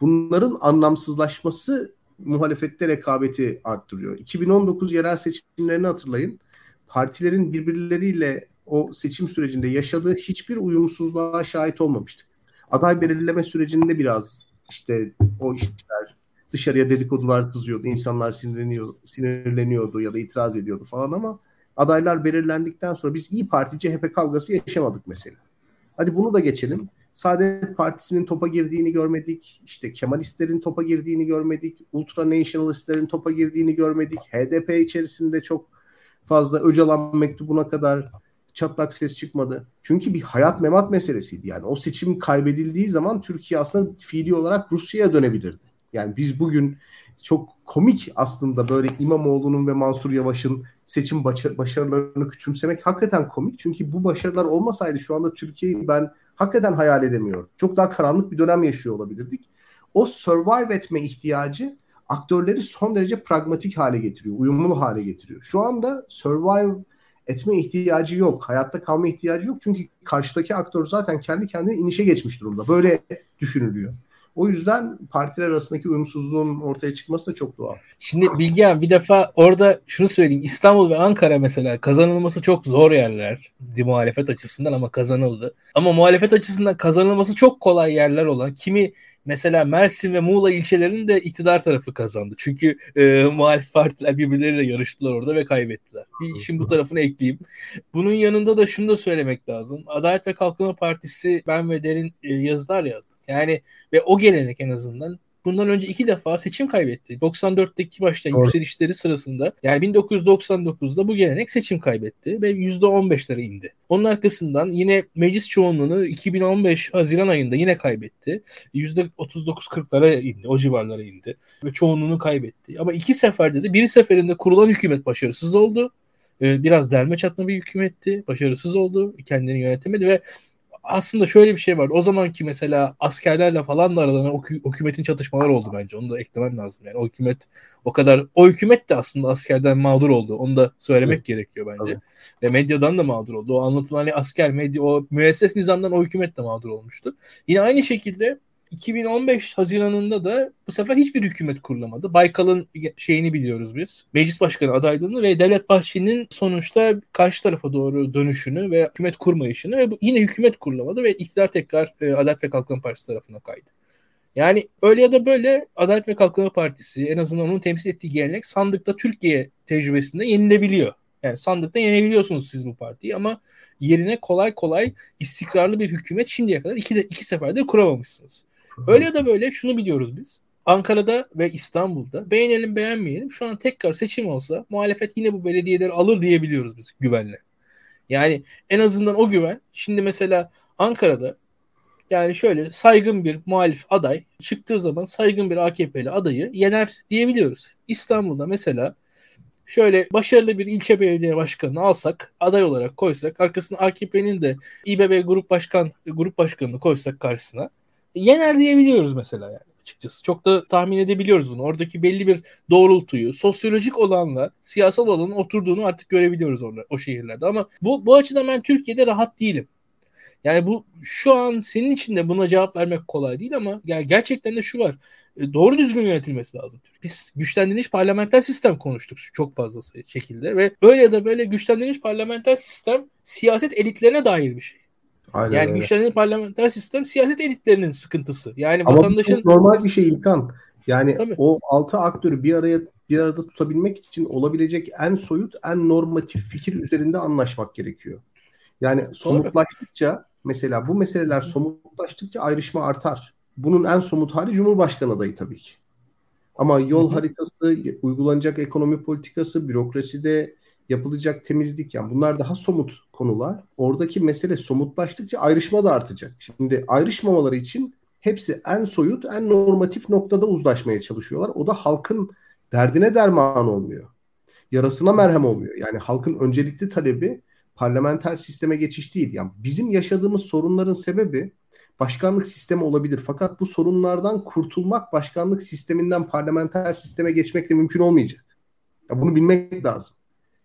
bunların anlamsızlaşması muhalefette rekabeti arttırıyor. 2019 yerel seçimlerini hatırlayın partilerin birbirleriyle o seçim sürecinde yaşadığı hiçbir uyumsuzluğa şahit olmamıştık. Aday belirleme sürecinde biraz işte o işler dışarıya dedikodular sızıyordu. insanlar sinirleniyor, sinirleniyordu ya da itiraz ediyordu falan ama adaylar belirlendikten sonra biz İyi Parti CHP kavgası yaşamadık mesela. Hadi bunu da geçelim. Saadet Partisi'nin topa girdiğini görmedik. İşte Kemalistlerin topa girdiğini görmedik. Ultra Nationalistlerin topa girdiğini görmedik. HDP içerisinde çok fazla Öcalan mektubuna kadar çatlak ses çıkmadı. Çünkü bir hayat memat meselesiydi. Yani o seçim kaybedildiği zaman Türkiye aslında fiili olarak Rusya'ya dönebilirdi. Yani biz bugün çok komik aslında böyle İmamoğlu'nun ve Mansur Yavaş'ın seçim başarılarını küçümsemek hakikaten komik. Çünkü bu başarılar olmasaydı şu anda Türkiye'yi ben hakikaten hayal edemiyorum. Çok daha karanlık bir dönem yaşıyor olabilirdik. O survive etme ihtiyacı aktörleri son derece pragmatik hale getiriyor, uyumlu hale getiriyor. Şu anda survive etme ihtiyacı yok. Hayatta kalma ihtiyacı yok. Çünkü karşıdaki aktör zaten kendi kendine inişe geçmiş durumda. Böyle düşünülüyor. O yüzden partiler arasındaki uyumsuzluğun ortaya çıkması da çok doğal. Şimdi Bilgehan bir defa orada şunu söyleyeyim. İstanbul ve Ankara mesela kazanılması çok zor yerler. Muhalefet açısından ama kazanıldı. Ama muhalefet açısından kazanılması çok kolay yerler olan kimi mesela Mersin ve Muğla ilçelerinin de iktidar tarafı kazandı. Çünkü e, muhalif partiler birbirleriyle yarıştılar orada ve kaybettiler. Bir işin bu tarafını ekleyeyim. Bunun yanında da şunu da söylemek lazım. Adalet ve Kalkınma Partisi ben ve Derin e, yazılar yazdı. Yani ve o gelenek en azından bundan önce iki defa seçim kaybetti. 94'teki başta Doğru. yükselişleri sırasında yani 1999'da bu gelenek seçim kaybetti ve %15'lere indi. Onun arkasından yine meclis çoğunluğunu 2015 Haziran ayında yine kaybetti. %39-40'lara indi, o civarlara indi ve çoğunluğunu kaybetti. Ama iki seferde de bir seferinde kurulan hükümet başarısız oldu. Ee, biraz derme çatma bir hükümetti. Başarısız oldu. Kendini yönetemedi ve aslında şöyle bir şey var. O zamanki mesela askerlerle falan da aralarında o, hükümetin çatışmaları oldu bence. Onu da eklemem lazım. Yani o hükümet o kadar o hükümet de aslında askerden mağdur oldu. Onu da söylemek evet. gerekiyor bence. Tabii. Ve medyadan da mağdur oldu. O anlatılan hani asker medya o müesses nizamdan o hükümet de mağdur olmuştu. Yine aynı şekilde 2015 Haziran'ında da bu sefer hiçbir hükümet kurulamadı. Baykal'ın şeyini biliyoruz biz. Meclis Başkanı adaylığını ve Devlet Bahçeli'nin sonuçta karşı tarafa doğru dönüşünü ve hükümet kurmayışını ve yine hükümet kurulamadı ve iktidar tekrar e, Adalet ve Kalkınma Partisi tarafına kaydı. Yani öyle ya da böyle Adalet ve Kalkınma Partisi en azından onun temsil ettiği gelenek sandıkta Türkiye tecrübesinde yenilebiliyor. Yani sandıkta yenebiliyorsunuz siz bu partiyi ama yerine kolay kolay istikrarlı bir hükümet şimdiye kadar iki, de, iki seferdir kuramamışsınız. Öyle ya da böyle şunu biliyoruz biz. Ankara'da ve İstanbul'da beğenelim beğenmeyelim şu an tekrar seçim olsa muhalefet yine bu belediyeleri alır diyebiliyoruz biz güvenle. Yani en azından o güven şimdi mesela Ankara'da yani şöyle saygın bir muhalif aday çıktığı zaman saygın bir AKP'li adayı yener diyebiliyoruz. İstanbul'da mesela şöyle başarılı bir ilçe belediye başkanını alsak, aday olarak koysak, arkasına AKP'nin de İBB grup başkan grup başkanını koysak karşısına yener diyebiliyoruz mesela yani açıkçası. Çok da tahmin edebiliyoruz bunu. Oradaki belli bir doğrultuyu, sosyolojik olanla siyasal olanın oturduğunu artık görebiliyoruz orada, o şehirlerde. Ama bu, bu açıdan ben Türkiye'de rahat değilim. Yani bu şu an senin için de buna cevap vermek kolay değil ama yani gerçekten de şu var. E, doğru düzgün yönetilmesi lazım. Biz güçlendirilmiş parlamenter sistem konuştuk çok fazla şekilde ve böyle ya da böyle güçlendirilmiş parlamenter sistem siyaset elitlerine dair bir şey. Aynen yani öyle. güçlenen parlamenter sistem siyaset elitlerinin sıkıntısı. Yani Ama vatandaşın normal bir şey İlkan. Yani Tabii. o altı aktörü bir araya bir arada tutabilmek için olabilecek en soyut, en normatif fikir üzerinde anlaşmak gerekiyor. Yani somutlaştıkça mesela bu meseleler somutlaştıkça ayrışma artar. Bunun en somut hali Cumhurbaşkanı adayı tabii ki. Ama yol haritası, uygulanacak ekonomi politikası, bürokraside yapılacak temizlik yani bunlar daha somut konular. Oradaki mesele somutlaştıkça ayrışma da artacak. Şimdi ayrışmamaları için hepsi en soyut, en normatif noktada uzlaşmaya çalışıyorlar. O da halkın derdine derman olmuyor. Yarasına merhem olmuyor. Yani halkın öncelikli talebi parlamenter sisteme geçiş değil. Yani bizim yaşadığımız sorunların sebebi başkanlık sistemi olabilir. Fakat bu sorunlardan kurtulmak başkanlık sisteminden parlamenter sisteme geçmekle mümkün olmayacak. Ya bunu bilmek lazım.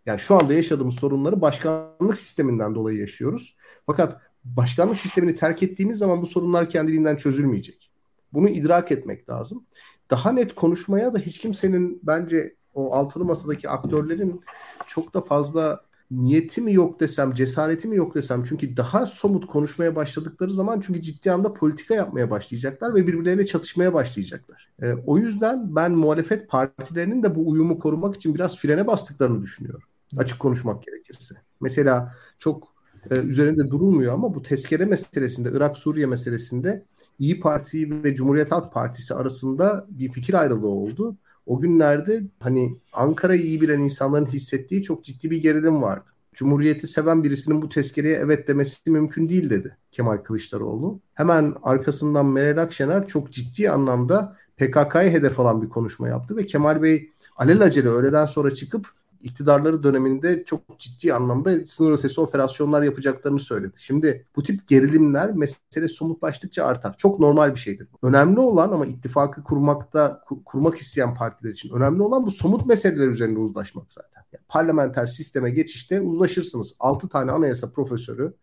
Yani şu anda yaşadığımız sorunları başkanlık sisteminden dolayı yaşıyoruz. Fakat başkanlık sistemini terk ettiğimiz zaman bu sorunlar kendiliğinden çözülmeyecek. Bunu idrak etmek lazım. Daha net konuşmaya da hiç kimsenin bence o altılı masadaki aktörlerin çok da fazla niyeti mi yok desem, cesareti mi yok desem. Çünkü daha somut konuşmaya başladıkları zaman çünkü ciddi anda politika yapmaya başlayacaklar ve birbirleriyle çatışmaya başlayacaklar. E, o yüzden ben muhalefet partilerinin de bu uyumu korumak için biraz frene bastıklarını düşünüyorum. Açık konuşmak gerekirse. Mesela çok e, üzerinde durulmuyor ama bu tezkere meselesinde, Irak-Suriye meselesinde İyi Parti ve Cumhuriyet Halk Partisi arasında bir fikir ayrılığı oldu. O günlerde hani Ankara'yı iyi bilen insanların hissettiği çok ciddi bir gerilim vardı. Cumhuriyeti seven birisinin bu tezkereye evet demesi mümkün değil dedi Kemal Kılıçdaroğlu. Hemen arkasından Meral Akşener çok ciddi anlamda PKK'ya hedef alan bir konuşma yaptı ve Kemal Bey alelacele öğleden sonra çıkıp iktidarları döneminde çok ciddi anlamda sınır ötesi operasyonlar yapacaklarını söyledi. Şimdi bu tip gerilimler mesele somutlaştıkça artar. Çok normal bir şeydir. Önemli olan ama ittifakı kurmakta kurmak isteyen partiler için önemli olan bu somut meseleler üzerinde uzlaşmak zaten. Yani parlamenter sisteme geçişte uzlaşırsınız. 6 tane anayasa profesörü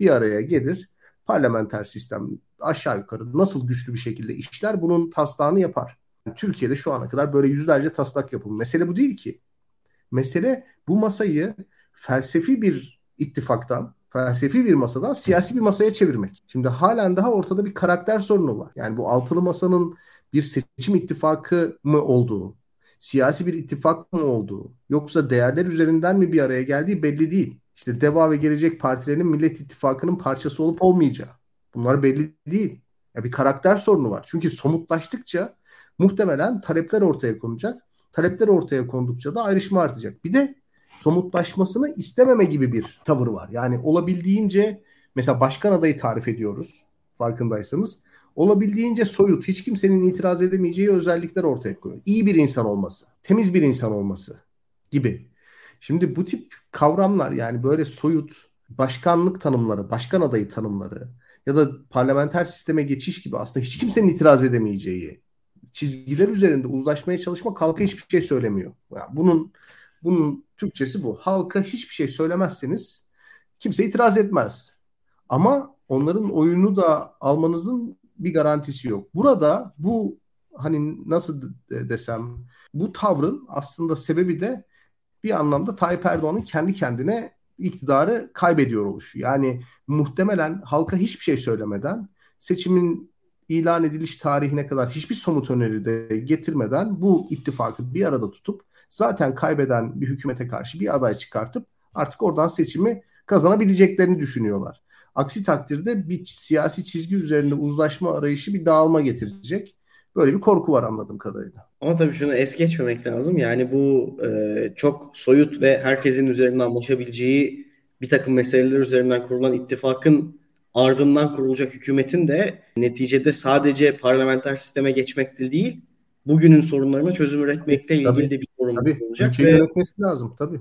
bir araya gelir. Parlamenter sistem aşağı yukarı nasıl güçlü bir şekilde işler bunun taslağını yapar. Türkiye'de şu ana kadar böyle yüzlerce taslak yapılmış. Mesele bu değil ki. Mesele bu masayı felsefi bir ittifaktan, felsefi bir masadan siyasi bir masaya çevirmek. Şimdi halen daha ortada bir karakter sorunu var. Yani bu altılı masanın bir seçim ittifakı mı olduğu, siyasi bir ittifak mı olduğu, yoksa değerler üzerinden mi bir araya geldiği belli değil. İşte DEVA ve Gelecek Partilerinin Millet İttifakı'nın parçası olup olmayacağı. Bunlar belli değil. Ya bir karakter sorunu var. Çünkü somutlaştıkça muhtemelen talepler ortaya konacak talepler ortaya kondukça da ayrışma artacak. Bir de somutlaşmasını istememe gibi bir tavır var. Yani olabildiğince mesela başkan adayı tarif ediyoruz farkındaysanız. Olabildiğince soyut, hiç kimsenin itiraz edemeyeceği özellikler ortaya koyuyor. İyi bir insan olması, temiz bir insan olması gibi. Şimdi bu tip kavramlar yani böyle soyut başkanlık tanımları, başkan adayı tanımları ya da parlamenter sisteme geçiş gibi aslında hiç kimsenin itiraz edemeyeceği çizgiler üzerinde uzlaşmaya çalışmak halka hiçbir şey söylemiyor. Yani bunun bunun Türkçesi bu. Halka hiçbir şey söylemezseniz kimse itiraz etmez. Ama onların oyunu da almanızın bir garantisi yok. Burada bu hani nasıl desem bu tavrın aslında sebebi de bir anlamda Tayyip Erdoğan'ın kendi kendine iktidarı kaybediyor oluşu. Yani muhtemelen halka hiçbir şey söylemeden seçimin ilan ediliş tarihine kadar hiçbir somut öneri de getirmeden bu ittifakı bir arada tutup zaten kaybeden bir hükümete karşı bir aday çıkartıp artık oradan seçimi kazanabileceklerini düşünüyorlar. Aksi takdirde bir siyasi çizgi üzerinde uzlaşma arayışı bir dağılma getirecek. Böyle bir korku var anladığım kadarıyla. Ama tabii şunu es geçmemek lazım. Yani bu e, çok soyut ve herkesin üzerinde anlaşabileceği bir takım meseleler üzerinden kurulan ittifakın ardından kurulacak hükümetin de neticede sadece parlamenter sisteme geçmekte değil, bugünün sorunlarına çözüm üretmekle ilgili tabii, de bir sorumluluk tabii, olacak. Ve yönetmesi lazım tabii.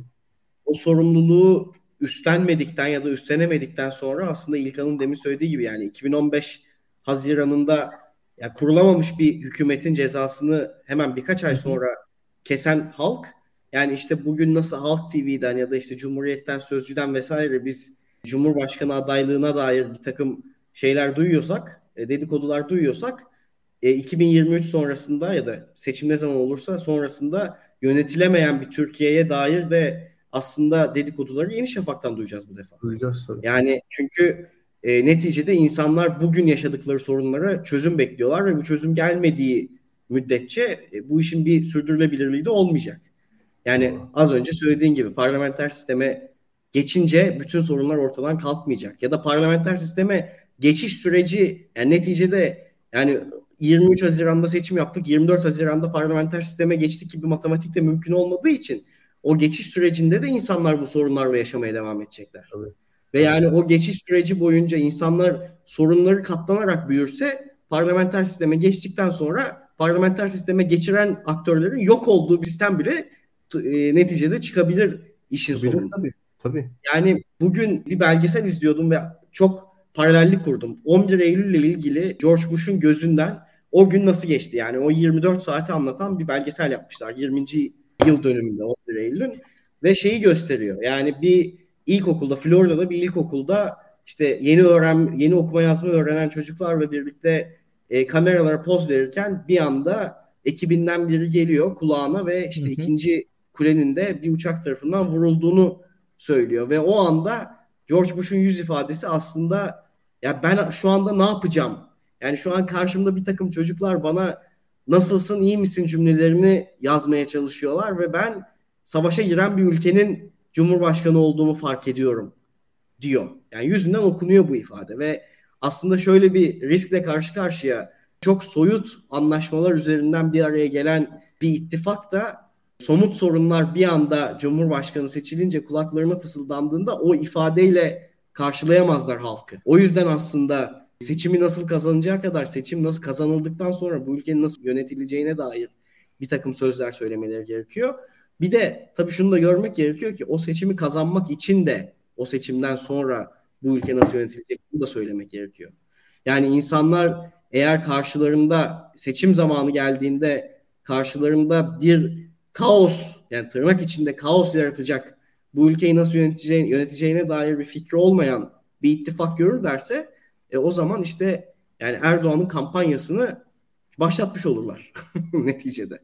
O sorumluluğu üstlenmedikten ya da üstlenemedikten sonra aslında İlkan'ın demin söylediği gibi yani 2015 Haziran'ında ya kurulamamış bir hükümetin cezasını hemen birkaç ay sonra kesen halk yani işte bugün nasıl Halk TV'den ya da işte Cumhuriyet'ten Sözcü'den vesaire biz Cumhurbaşkanı adaylığına dair bir takım şeyler duyuyorsak, e, dedikodular duyuyorsak e, 2023 sonrasında ya da seçim ne zaman olursa sonrasında yönetilemeyen bir Türkiye'ye dair de aslında dedikoduları Yeni Şafak'tan duyacağız bu defa. Duyacağız tabii. Yani çünkü e, neticede insanlar bugün yaşadıkları sorunlara çözüm bekliyorlar ve bu çözüm gelmediği müddetçe e, bu işin bir sürdürülebilirliği de olmayacak. Yani az önce söylediğin gibi parlamenter sisteme geçince bütün sorunlar ortadan kalkmayacak. Ya da parlamenter sisteme geçiş süreci yani neticede yani 23 Haziran'da seçim yaptık. 24 Haziran'da parlamenter sisteme geçtik gibi matematikte mümkün olmadığı için o geçiş sürecinde de insanlar bu sorunlarla yaşamaya devam edecekler. Tabii. Ve yani o geçiş süreci boyunca insanlar sorunları katlanarak büyürse parlamenter sisteme geçtikten sonra parlamenter sisteme geçiren aktörlerin yok olduğu bir sistem bile e, neticede çıkabilir işin tabii, sonunda. Tabii. Tabii. Yani bugün bir belgesel izliyordum ve çok paralellik kurdum. 11 Eylül ile ilgili George Bush'un gözünden o gün nasıl geçti? Yani o 24 saati anlatan bir belgesel yapmışlar. 20. yıl dönümünde 11 Eylül'ün ve şeyi gösteriyor. Yani bir ilkokulda Florida'da bir ilkokulda işte yeni öğren yeni okuma yazma öğrenen çocuklarla birlikte e, kameralara poz verirken bir anda ekibinden biri geliyor kulağına ve işte hı hı. ikinci kulenin de bir uçak tarafından vurulduğunu söylüyor ve o anda George Bush'un yüz ifadesi aslında ya ben şu anda ne yapacağım? Yani şu an karşımda bir takım çocuklar bana nasılsın iyi misin cümlelerini yazmaya çalışıyorlar ve ben savaşa giren bir ülkenin cumhurbaşkanı olduğumu fark ediyorum diyor. Yani yüzünden okunuyor bu ifade ve aslında şöyle bir riskle karşı karşıya çok soyut anlaşmalar üzerinden bir araya gelen bir ittifak da somut sorunlar bir anda Cumhurbaşkanı seçilince kulaklarına fısıldandığında o ifadeyle karşılayamazlar halkı. O yüzden aslında seçimi nasıl kazanacağı kadar seçim nasıl kazanıldıktan sonra bu ülkenin nasıl yönetileceğine dair bir takım sözler söylemeleri gerekiyor. Bir de tabii şunu da görmek gerekiyor ki o seçimi kazanmak için de o seçimden sonra bu ülke nasıl yönetilecek bunu da söylemek gerekiyor. Yani insanlar eğer karşılarında seçim zamanı geldiğinde karşılarında bir kaos yani tırnak içinde kaos yaratacak bu ülkeyi nasıl yöneteceğine, yöneteceğine dair bir fikri olmayan bir ittifak görürlerse e, o zaman işte yani Erdoğan'ın kampanyasını başlatmış olurlar neticede.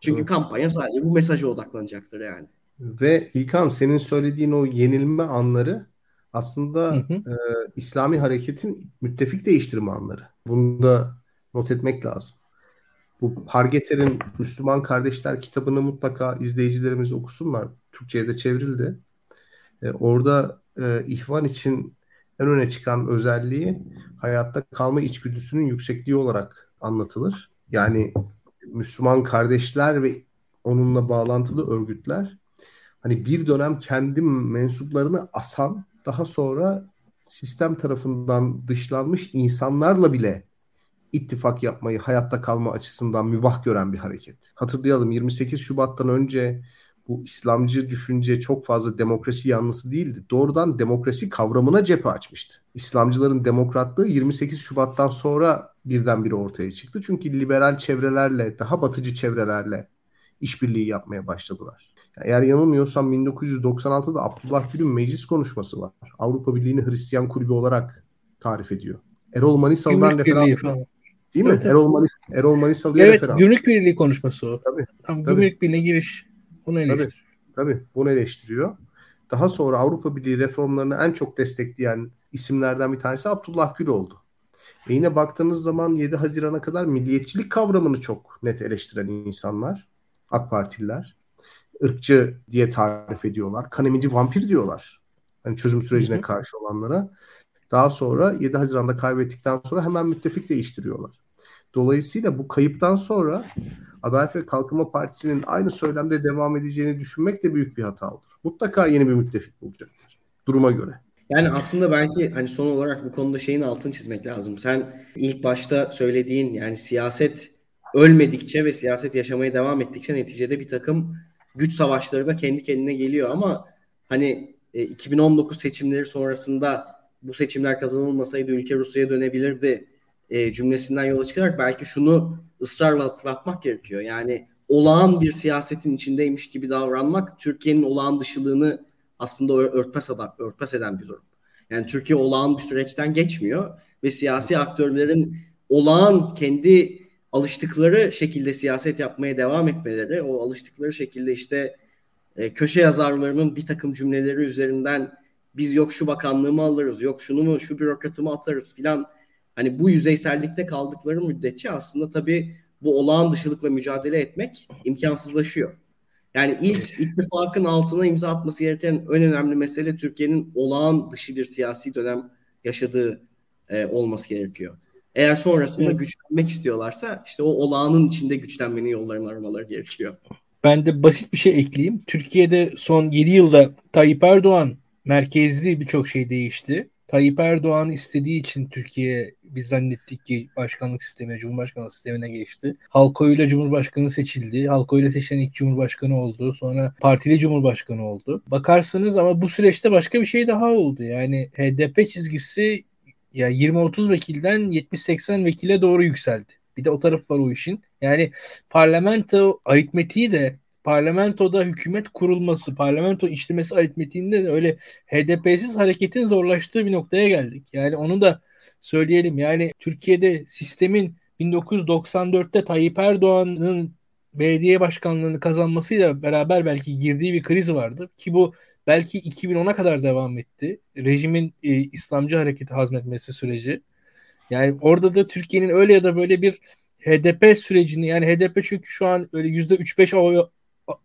Çünkü evet. kampanya sadece bu mesaja odaklanacaktır yani. Ve İlkan senin söylediğin o yenilme anları aslında hı hı. E, İslami hareketin müttefik değiştirme anları. Bunu da not etmek lazım. Bu Pargeter'in Müslüman Kardeşler kitabını mutlaka izleyicilerimiz okusunlar. Türkçe'ye de çevrildi. E, orada e, ihvan için en öne çıkan özelliği hayatta kalma içgüdüsünün yüksekliği olarak anlatılır. Yani Müslüman kardeşler ve onunla bağlantılı örgütler hani bir dönem kendi mensuplarını asan daha sonra sistem tarafından dışlanmış insanlarla bile ittifak yapmayı hayatta kalma açısından mübah gören bir hareket. Hatırlayalım 28 Şubat'tan önce bu İslamcı düşünce çok fazla demokrasi yanlısı değildi. Doğrudan demokrasi kavramına cephe açmıştı. İslamcıların demokratlığı 28 Şubat'tan sonra birdenbire ortaya çıktı. Çünkü liberal çevrelerle, daha batıcı çevrelerle işbirliği yapmaya başladılar. Eğer yanılmıyorsam 1996'da Abdullah Gül'ün meclis konuşması var. Avrupa Birliği'ni Hristiyan kulübü olarak tarif ediyor. Erol Manisalı'dan referans. Değil mi? Evet, Erol, Manis Erol Manisalı'ya evet, referans. Gümrük Birliği konuşması o. Tabii. Tam tabii. Gümrük Birliği'ne giriş. Bunu eleştiriyor. Tabii, tabii bunu eleştiriyor. Daha sonra Avrupa Birliği reformlarını en çok destekleyen isimlerden bir tanesi Abdullah Gül oldu. E yine baktığınız zaman 7 Haziran'a kadar milliyetçilik kavramını çok net eleştiren insanlar, AK Partililer, ırkçı diye tarif ediyorlar. Kanemici vampir diyorlar. Hani çözüm sürecine hı hı. karşı olanlara. Daha sonra 7 Haziran'da kaybettikten sonra hemen müttefik değiştiriyorlar. Dolayısıyla bu kayıptan sonra Adalet ve Kalkınma Partisi'nin aynı söylemde devam edeceğini düşünmek de büyük bir hata olur. Mutlaka yeni bir müttefik bulacaklar. Duruma göre. Yani aslında belki hani son olarak bu konuda şeyin altını çizmek lazım. Sen ilk başta söylediğin yani siyaset ölmedikçe ve siyaset yaşamaya devam ettikçe neticede bir takım güç savaşları da kendi kendine geliyor ama hani e, 2019 seçimleri sonrasında bu seçimler kazanılmasaydı ülke Rusya'ya dönebilirdi e, cümlesinden yola çıkarak belki şunu ısrarla hatırlatmak gerekiyor. Yani olağan bir siyasetin içindeymiş gibi davranmak Türkiye'nin olağan dışılığını aslında örtbas eden, örtbas eden bir durum. Yani Türkiye olağan bir süreçten geçmiyor ve siyasi aktörlerin olağan kendi alıştıkları şekilde siyaset yapmaya devam etmeleri, o alıştıkları şekilde işte e, köşe yazarlarının bir takım cümleleri üzerinden biz yok şu bakanlığı mı alırız, yok şunu mu, şu bürokratı mı atarız filan hani bu yüzeysellikte kaldıkları müddetçe aslında tabii bu olağan dışılıkla mücadele etmek imkansızlaşıyor. Yani ilk ittifakın altına imza atması gereken en önemli mesele Türkiye'nin olağan dışı bir siyasi dönem yaşadığı e, olması gerekiyor. Eğer sonrasında evet. güçlenmek istiyorlarsa işte o olağanın içinde güçlenmenin yollarını aramaları gerekiyor. Ben de basit bir şey ekleyeyim. Türkiye'de son 7 yılda Tayyip Erdoğan merkezli birçok şey değişti. Tayyip Erdoğan istediği için Türkiye biz zannettik ki başkanlık sistemine, cumhurbaşkanlık sistemine geçti. Halk oyuyla cumhurbaşkanı seçildi. Halk oyuyla seçilen ilk cumhurbaşkanı oldu. Sonra partili cumhurbaşkanı oldu. Bakarsanız ama bu süreçte başka bir şey daha oldu. Yani HDP çizgisi ya 20-30 vekilden 70-80 vekile doğru yükseldi. Bir de o taraf var o işin. Yani parlamento aritmetiği de parlamentoda hükümet kurulması, parlamento işlemesi aritmetiğinde de öyle HDP'siz hareketin zorlaştığı bir noktaya geldik. Yani onu da söyleyelim. Yani Türkiye'de sistemin 1994'te Tayyip Erdoğan'ın belediye başkanlığını kazanmasıyla beraber belki girdiği bir kriz vardı ki bu belki 2010'a kadar devam etti. Rejimin e, İslamcı hareketi hazmetmesi süreci. Yani orada da Türkiye'nin öyle ya da böyle bir HDP sürecini yani HDP çünkü şu an öyle %3-5 oy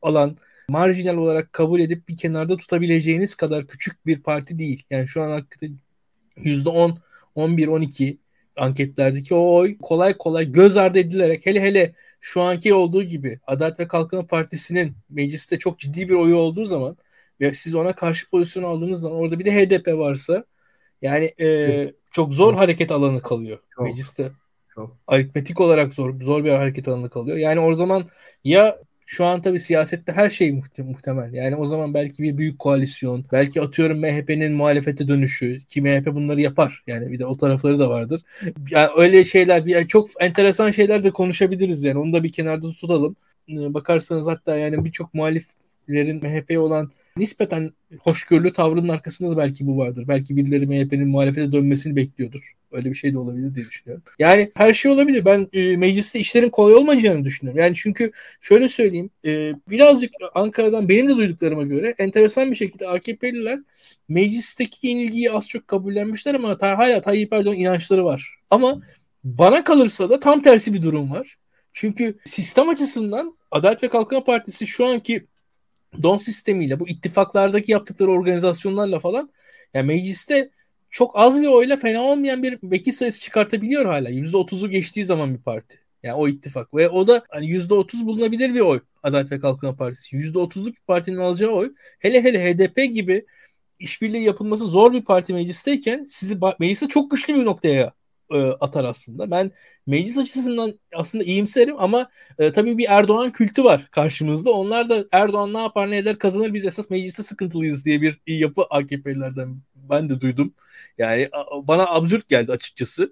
alan marjinal olarak kabul edip bir kenarda tutabileceğiniz kadar küçük bir parti değil. Yani şu an hakikaten %10, 11, 12 anketlerdeki o oy kolay kolay göz ardı edilerek hele hele şu anki olduğu gibi Adalet ve Kalkınma Partisi'nin mecliste çok ciddi bir oyu olduğu zaman ve siz ona karşı pozisyon aldığınız zaman orada bir de HDP varsa yani e, çok zor hareket alanı kalıyor çok, mecliste. Çok. Aritmetik olarak zor zor bir hareket alanı kalıyor. Yani o zaman ya şu an tabii siyasette her şey muhtemel. Yani o zaman belki bir büyük koalisyon, belki atıyorum MHP'nin muhalefete dönüşü ki MHP bunları yapar. Yani bir de o tarafları da vardır. Yani öyle şeyler, yani çok enteresan şeyler de konuşabiliriz yani. Onu da bir kenarda tutalım. Bakarsanız hatta yani birçok muhaliflerin MHP'ye olan nispeten hoşgörülü tavrının arkasında da belki bu vardır. Belki birileri MHP'nin muhalefete dönmesini bekliyordur. Öyle bir şey de olabilir diye düşünüyorum. Yani her şey olabilir. Ben e, mecliste işlerin kolay olmayacağını düşünüyorum. Yani çünkü şöyle söyleyeyim. E, birazcık Ankara'dan benim de duyduklarıma göre enteresan bir şekilde AKP'liler meclisteki yenilgiyi az çok kabullenmişler ama ta, hala Tayyip Erdoğan inançları var. Ama bana kalırsa da tam tersi bir durum var. Çünkü sistem açısından Adalet ve Kalkınma Partisi şu anki don sistemiyle bu ittifaklardaki yaptıkları organizasyonlarla falan yani mecliste çok az bir oyla fena olmayan bir vekil sayısı çıkartabiliyor hala. %30'u geçtiği zaman bir parti. Yani o ittifak. Ve o da hani %30 bulunabilir bir oy Adalet ve Kalkınma Partisi. %30'luk bir partinin alacağı oy. Hele hele HDP gibi işbirliği yapılması zor bir parti meclisteyken sizi mecliste çok güçlü bir noktaya e, atar aslında. Ben meclis açısından aslında iyimserim ama e, tabii bir Erdoğan kültü var karşımızda. Onlar da Erdoğan ne yapar ne eder kazanır biz esas mecliste sıkıntılıyız diye bir yapı AKP'lilerden ben de duydum. Yani bana absürt geldi açıkçası.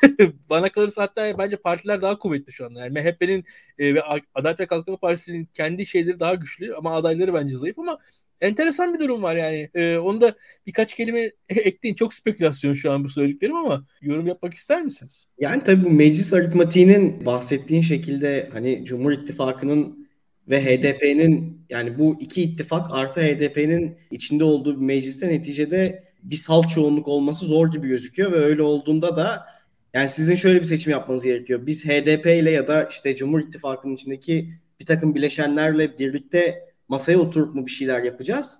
bana kalırsa hatta bence partiler daha kuvvetli şu anda. Yani MHP'nin e, ve Adalet ve Kalkınma Partisi'nin kendi şeyleri daha güçlü ama adayları bence zayıf ama enteresan bir durum var yani. Ee, onu da birkaç kelime ekleyin. Çok spekülasyon şu an bu söylediklerim ama yorum yapmak ister misiniz? Yani tabii bu meclis aritmatiğinin bahsettiğin şekilde hani Cumhur İttifakı'nın ve HDP'nin yani bu iki ittifak artı HDP'nin içinde olduğu bir mecliste neticede bir salt çoğunluk olması zor gibi gözüküyor ve öyle olduğunda da yani sizin şöyle bir seçim yapmanız gerekiyor. Biz HDP ile ya da işte Cumhur İttifakı'nın içindeki bir takım bileşenlerle birlikte masaya oturup mu bir şeyler yapacağız?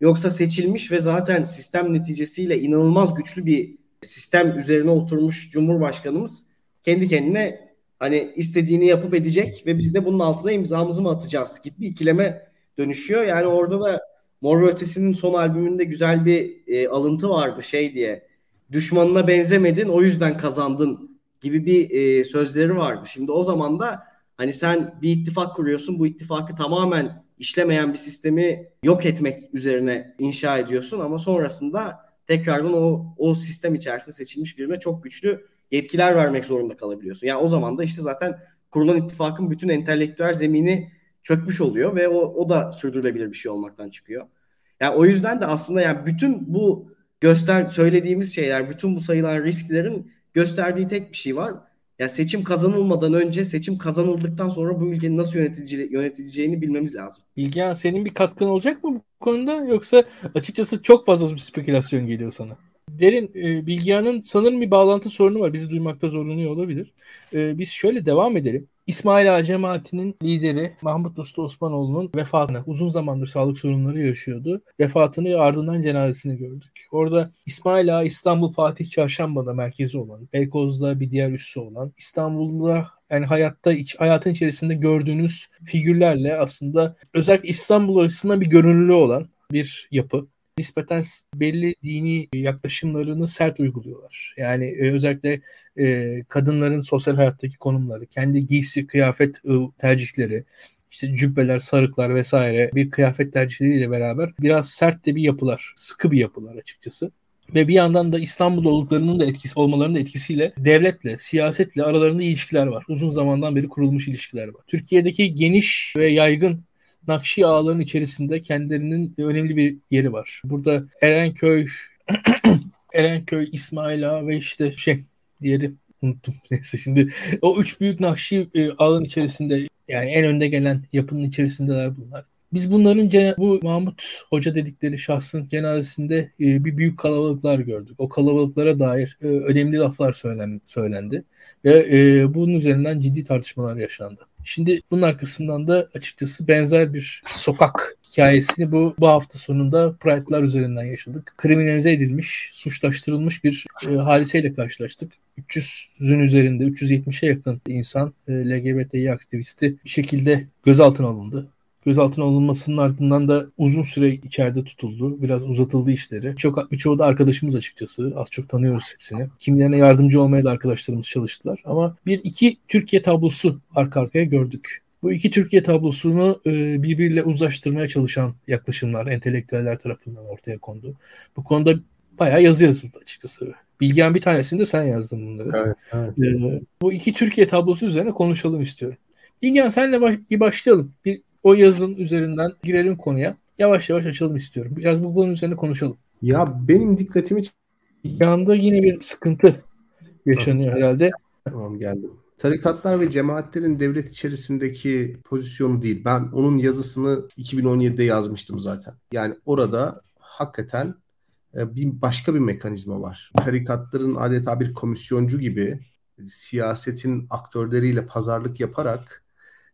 Yoksa seçilmiş ve zaten sistem neticesiyle inanılmaz güçlü bir sistem üzerine oturmuş Cumhurbaşkanımız kendi kendine hani istediğini yapıp edecek ve biz de bunun altına imzamızı mı atacağız gibi bir ikileme dönüşüyor. Yani orada da Mor ve Ötesi'nin son albümünde güzel bir e, alıntı vardı şey diye. Düşmanına benzemedin o yüzden kazandın gibi bir e, sözleri vardı. Şimdi o zaman da hani sen bir ittifak kuruyorsun bu ittifakı tamamen işlemeyen bir sistemi yok etmek üzerine inşa ediyorsun ama sonrasında tekrardan o o sistem içerisinde seçilmiş birine çok güçlü yetkiler vermek zorunda kalabiliyorsun. Yani o zaman da işte zaten kurulan ittifakın bütün entelektüel zemini çökmüş oluyor ve o, o da sürdürülebilir bir şey olmaktan çıkıyor. Yani o yüzden de aslında yani bütün bu göster söylediğimiz şeyler, bütün bu sayılan risklerin gösterdiği tek bir şey var. Yani seçim kazanılmadan önce, seçim kazanıldıktan sonra bu ülkenin nasıl yönetileceğini, yönetileceğini bilmemiz lazım. İlgen senin bir katkın olacak mı bu konuda yoksa açıkçası çok fazla bir spekülasyon geliyor sana? Derin, e, Bilgehan'ın sanırım bir bağlantı sorunu var. Bizi duymakta zorlanıyor olabilir. E, biz şöyle devam edelim. İsmail Ağa cemaatinin lideri Mahmut Usta Osmanoğlu'nun vefatını uzun zamandır sağlık sorunları yaşıyordu. Vefatını ve ardından cenazesini gördük. Orada İsmail Ağa İstanbul Fatih Çarşamba'da merkezi olan, Beykoz'da bir diğer üssü olan, İstanbul'da yani hayatta hayatın içerisinde gördüğünüz figürlerle aslında özellikle İstanbul arasında bir görünürlüğü olan bir yapı nispeten belli dini yaklaşımlarını sert uyguluyorlar. Yani e, özellikle e, kadınların sosyal hayattaki konumları, kendi giysi, kıyafet e, tercihleri, işte cübbeler, sarıklar vesaire bir kıyafet tercihleriyle beraber biraz sert de bir yapılar, sıkı bir yapılar açıkçası. Ve bir yandan da İstanbul olduklarının da etkisi olmalarının da etkisiyle devletle, siyasetle aralarında ilişkiler var. Uzun zamandan beri kurulmuş ilişkiler var. Türkiye'deki geniş ve yaygın Nakşi ağaların içerisinde kendilerinin önemli bir yeri var. Burada Erenköy, Erenköy, İsmail Ağa ve işte şey diğeri unuttum. Neyse şimdi o üç büyük Nakşi e, ağın içerisinde yani en önde gelen yapının içerisindeler bunlar. Biz bunların bu Mahmut Hoca dedikleri şahsın cenazesinde e, bir büyük kalabalıklar gördük. O kalabalıklara dair e, önemli laflar söylen, söylendi ve e, bunun üzerinden ciddi tartışmalar yaşandı. Şimdi bunun arkasından da açıkçası benzer bir sokak hikayesini bu bu hafta sonunda Pride'lar üzerinden yaşadık. Kriminalize edilmiş, suçlaştırılmış bir e, hadiseyle karşılaştık. 300'ün üzerinde 370'e yakın insan e, LGBTİ aktivisti bir şekilde gözaltına alındı. Gözaltına alınmasının ardından da uzun süre içeride tutuldu. Biraz uzatıldı işleri. Çok birçoğu da arkadaşımız açıkçası. Az çok tanıyoruz hepsini. Kimilerine yardımcı olmaya da arkadaşlarımız çalıştılar. Ama bir iki Türkiye tablosu arka arkaya gördük. Bu iki Türkiye tablosunu e, birbiriyle uzlaştırmaya çalışan yaklaşımlar entelektüeller tarafından ortaya kondu. Bu konuda bayağı yazı yazıldı açıkçası. Bilgen bir tanesini de sen yazdın bunları. Evet, evet. E, bu iki Türkiye tablosu üzerine konuşalım istiyorum. Bilgen senle baş, bir başlayalım. Bir o yazın üzerinden girelim konuya. Yavaş yavaş açalım istiyorum. Biraz bu konu üzerine konuşalım. Ya benim dikkatimi yanda yine bir sıkıntı yaşanıyor herhalde. Tamam geldim. Tarikatlar ve cemaatlerin devlet içerisindeki pozisyonu değil. Ben onun yazısını 2017'de yazmıştım zaten. Yani orada hakikaten e, bir başka bir mekanizma var. Tarikatların adeta bir komisyoncu gibi siyasetin aktörleriyle pazarlık yaparak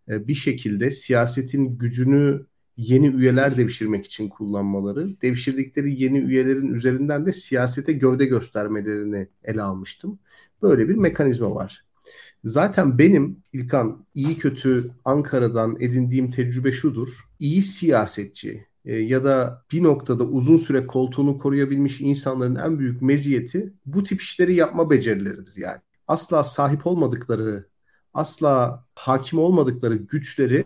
e, bir şekilde siyasetin gücünü yeni üyeler devşirmek için kullanmaları, devşirdikleri yeni üyelerin üzerinden de siyasete gövde göstermelerini ele almıştım. Böyle bir mekanizma var. Zaten benim İlkan iyi kötü Ankara'dan edindiğim tecrübe şudur. İyi siyasetçi e, ya da bir noktada uzun süre koltuğunu koruyabilmiş insanların en büyük meziyeti bu tip işleri yapma becerileridir yani. Asla sahip olmadıkları asla hakim olmadıkları güçleri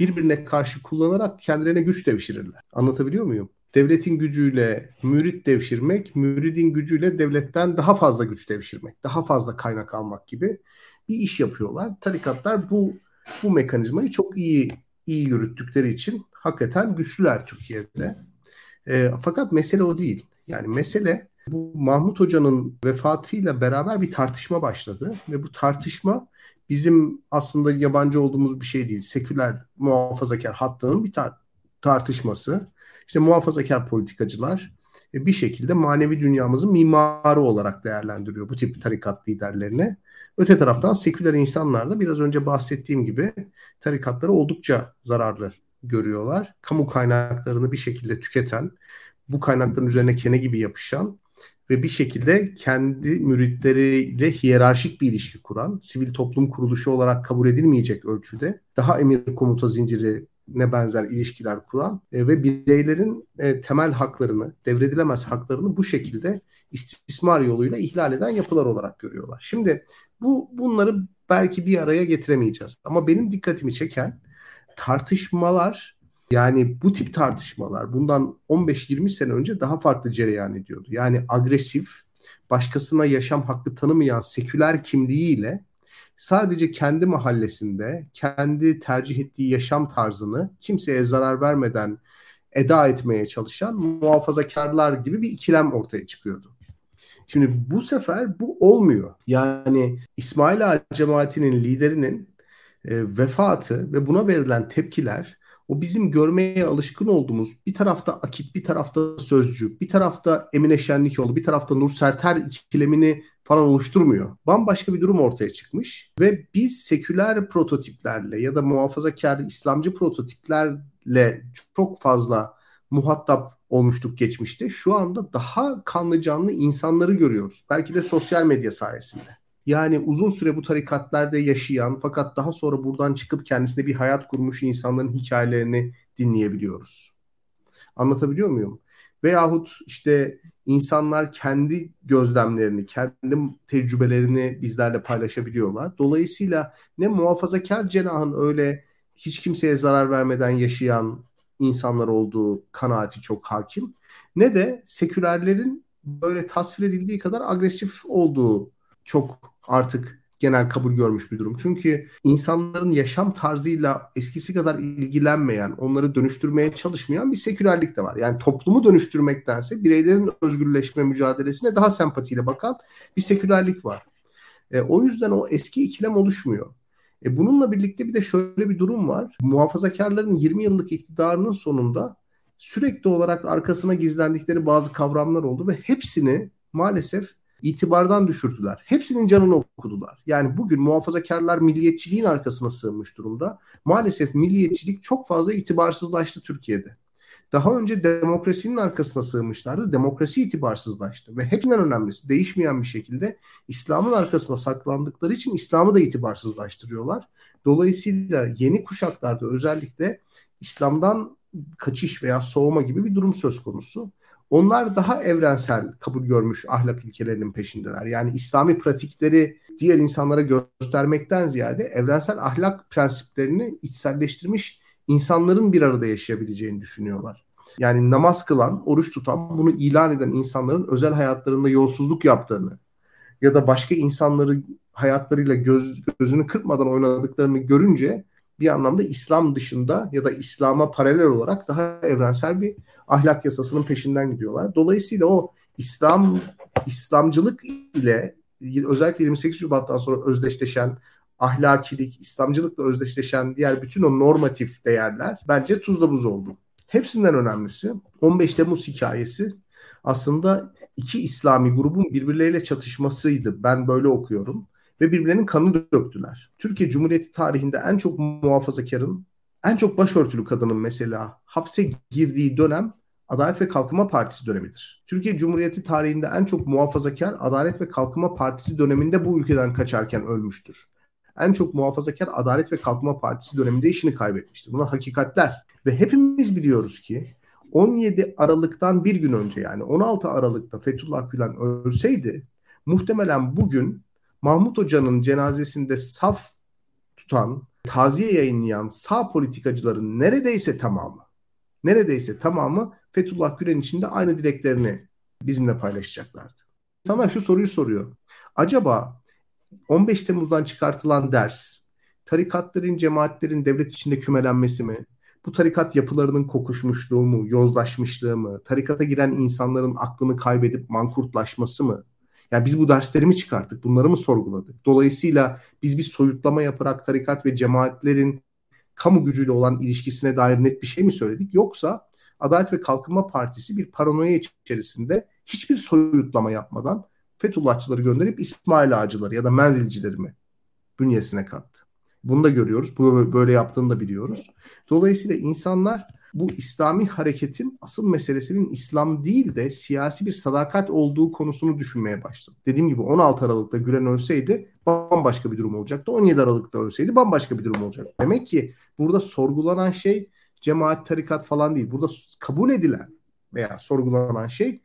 birbirine karşı kullanarak kendilerine güç devşirirler. Anlatabiliyor muyum? Devletin gücüyle mürit devşirmek, müridin gücüyle devletten daha fazla güç devşirmek, daha fazla kaynak almak gibi bir iş yapıyorlar. Tarikatlar bu bu mekanizmayı çok iyi iyi yürüttükleri için hakikaten güçlüler Türkiye'de. E, fakat mesele o değil. Yani mesele bu Mahmut Hoca'nın vefatıyla beraber bir tartışma başladı ve bu tartışma bizim aslında yabancı olduğumuz bir şey değil. Seküler muhafazakar hattının bir tar- tartışması. İşte muhafazakar politikacılar e, bir şekilde manevi dünyamızın mimarı olarak değerlendiriyor bu tip tarikat liderlerini. Öte taraftan seküler insanlar da biraz önce bahsettiğim gibi tarikatları oldukça zararlı görüyorlar. Kamu kaynaklarını bir şekilde tüketen, bu kaynakların üzerine kene gibi yapışan ve bir şekilde kendi müritleriyle hiyerarşik bir ilişki kuran, sivil toplum kuruluşu olarak kabul edilmeyecek ölçüde daha emir komuta zinciri ne benzer ilişkiler kuran e, ve bireylerin e, temel haklarını, devredilemez haklarını bu şekilde istismar yoluyla ihlal eden yapılar olarak görüyorlar. Şimdi bu bunları belki bir araya getiremeyeceğiz. Ama benim dikkatimi çeken tartışmalar yani bu tip tartışmalar bundan 15-20 sene önce daha farklı cereyan ediyordu. Yani agresif, başkasına yaşam hakkı tanımayan seküler kimliğiyle sadece kendi mahallesinde kendi tercih ettiği yaşam tarzını kimseye zarar vermeden eda etmeye çalışan muhafazakarlar gibi bir ikilem ortaya çıkıyordu. Şimdi bu sefer bu olmuyor. Yani İsmail Ağa cemaatinin liderinin e, vefatı ve buna verilen tepkiler o bizim görmeye alışkın olduğumuz bir tarafta Akit, bir tarafta Sözcü, bir tarafta Emine Şenlikoğlu, bir tarafta Nur Serter ikilemini falan oluşturmuyor. Bambaşka bir durum ortaya çıkmış ve biz seküler prototiplerle ya da muhafazakar İslamcı prototiplerle çok fazla muhatap olmuştuk geçmişte. Şu anda daha kanlı canlı insanları görüyoruz. Belki de sosyal medya sayesinde. Yani uzun süre bu tarikatlarda yaşayan fakat daha sonra buradan çıkıp kendisine bir hayat kurmuş insanların hikayelerini dinleyebiliyoruz. Anlatabiliyor muyum? Veyahut işte insanlar kendi gözlemlerini, kendi tecrübelerini bizlerle paylaşabiliyorlar. Dolayısıyla ne muhafazakar cenahın öyle hiç kimseye zarar vermeden yaşayan insanlar olduğu kanaati çok hakim. Ne de sekülerlerin böyle tasvir edildiği kadar agresif olduğu çok artık genel kabul görmüş bir durum. Çünkü insanların yaşam tarzıyla eskisi kadar ilgilenmeyen, onları dönüştürmeye çalışmayan bir sekülerlik de var. Yani toplumu dönüştürmektense bireylerin özgürleşme mücadelesine daha sempatiyle bakan bir sekülerlik var. E, o yüzden o eski ikilem oluşmuyor. E, bununla birlikte bir de şöyle bir durum var. Muhafazakarların 20 yıllık iktidarının sonunda sürekli olarak arkasına gizlendikleri bazı kavramlar oldu ve hepsini maalesef itibardan düşürdüler. Hepsinin canını okudular. Yani bugün muhafazakarlar milliyetçiliğin arkasına sığınmış durumda. Maalesef milliyetçilik çok fazla itibarsızlaştı Türkiye'de. Daha önce demokrasinin arkasına sığınmışlardı. Demokrasi itibarsızlaştı. Ve hepsinden önemlisi değişmeyen bir şekilde İslam'ın arkasına saklandıkları için İslam'ı da itibarsızlaştırıyorlar. Dolayısıyla yeni kuşaklarda özellikle İslam'dan kaçış veya soğuma gibi bir durum söz konusu. Onlar daha evrensel kabul görmüş ahlak ilkelerinin peşindeler. Yani İslami pratikleri diğer insanlara göstermekten ziyade evrensel ahlak prensiplerini içselleştirmiş insanların bir arada yaşayabileceğini düşünüyorlar. Yani namaz kılan, oruç tutan, bunu ilan eden insanların özel hayatlarında yolsuzluk yaptığını ya da başka insanları hayatlarıyla göz, gözünü kırpmadan oynadıklarını görünce bir anlamda İslam dışında ya da İslam'a paralel olarak daha evrensel bir ahlak yasasının peşinden gidiyorlar. Dolayısıyla o İslam İslamcılık ile özellikle 28 Şubat'tan sonra özdeşleşen ahlakilik, İslamcılıkla özdeşleşen diğer bütün o normatif değerler bence tuzla buz oldu. Hepsinden önemlisi 15 Temmuz hikayesi aslında iki İslami grubun birbirleriyle çatışmasıydı. Ben böyle okuyorum. Ve birbirlerinin kanını döktüler. Türkiye Cumhuriyeti tarihinde en çok muhafazakarın, en çok başörtülü kadının mesela hapse girdiği dönem Adalet ve Kalkınma Partisi dönemidir. Türkiye Cumhuriyeti tarihinde en çok muhafazakar Adalet ve Kalkınma Partisi döneminde bu ülkeden kaçarken ölmüştür. En çok muhafazakar Adalet ve Kalkınma Partisi döneminde işini kaybetmiştir. Bunlar hakikatler. Ve hepimiz biliyoruz ki 17 Aralık'tan bir gün önce yani 16 Aralık'ta Fethullah Gülen ölseydi muhtemelen bugün Mahmut Hoca'nın cenazesinde saf tutan, taziye yayınlayan sağ politikacıların neredeyse tamamı, neredeyse tamamı Fethullah Gülen için de aynı dileklerini bizimle paylaşacaklardı. Sana şu soruyu soruyor. Acaba 15 Temmuz'dan çıkartılan ders, tarikatların, cemaatlerin devlet içinde kümelenmesi mi? Bu tarikat yapılarının kokuşmuşluğu mu, yozlaşmışlığı mı? Tarikata giren insanların aklını kaybedip mankurtlaşması mı? Yani biz bu dersleri mi çıkarttık? Bunları mı sorguladık? Dolayısıyla biz bir soyutlama yaparak tarikat ve cemaatlerin kamu gücüyle olan ilişkisine dair net bir şey mi söyledik? Yoksa Adalet ve Kalkınma Partisi bir paranoya içerisinde hiçbir soyutlama yapmadan Fethullahçıları gönderip İsmail Ağacıları ya da menzilcileri mi bünyesine kattı? Bunu da görüyoruz. Bunu böyle yaptığını da biliyoruz. Dolayısıyla insanlar bu İslami hareketin asıl meselesinin İslam değil de siyasi bir sadakat olduğu konusunu düşünmeye başladım. Dediğim gibi 16 Aralık'ta Gülen ölseydi bambaşka bir durum olacaktı. 17 Aralık'ta ölseydi bambaşka bir durum olacaktı. Demek ki burada sorgulanan şey cemaat, tarikat falan değil. Burada kabul edilen veya sorgulanan şey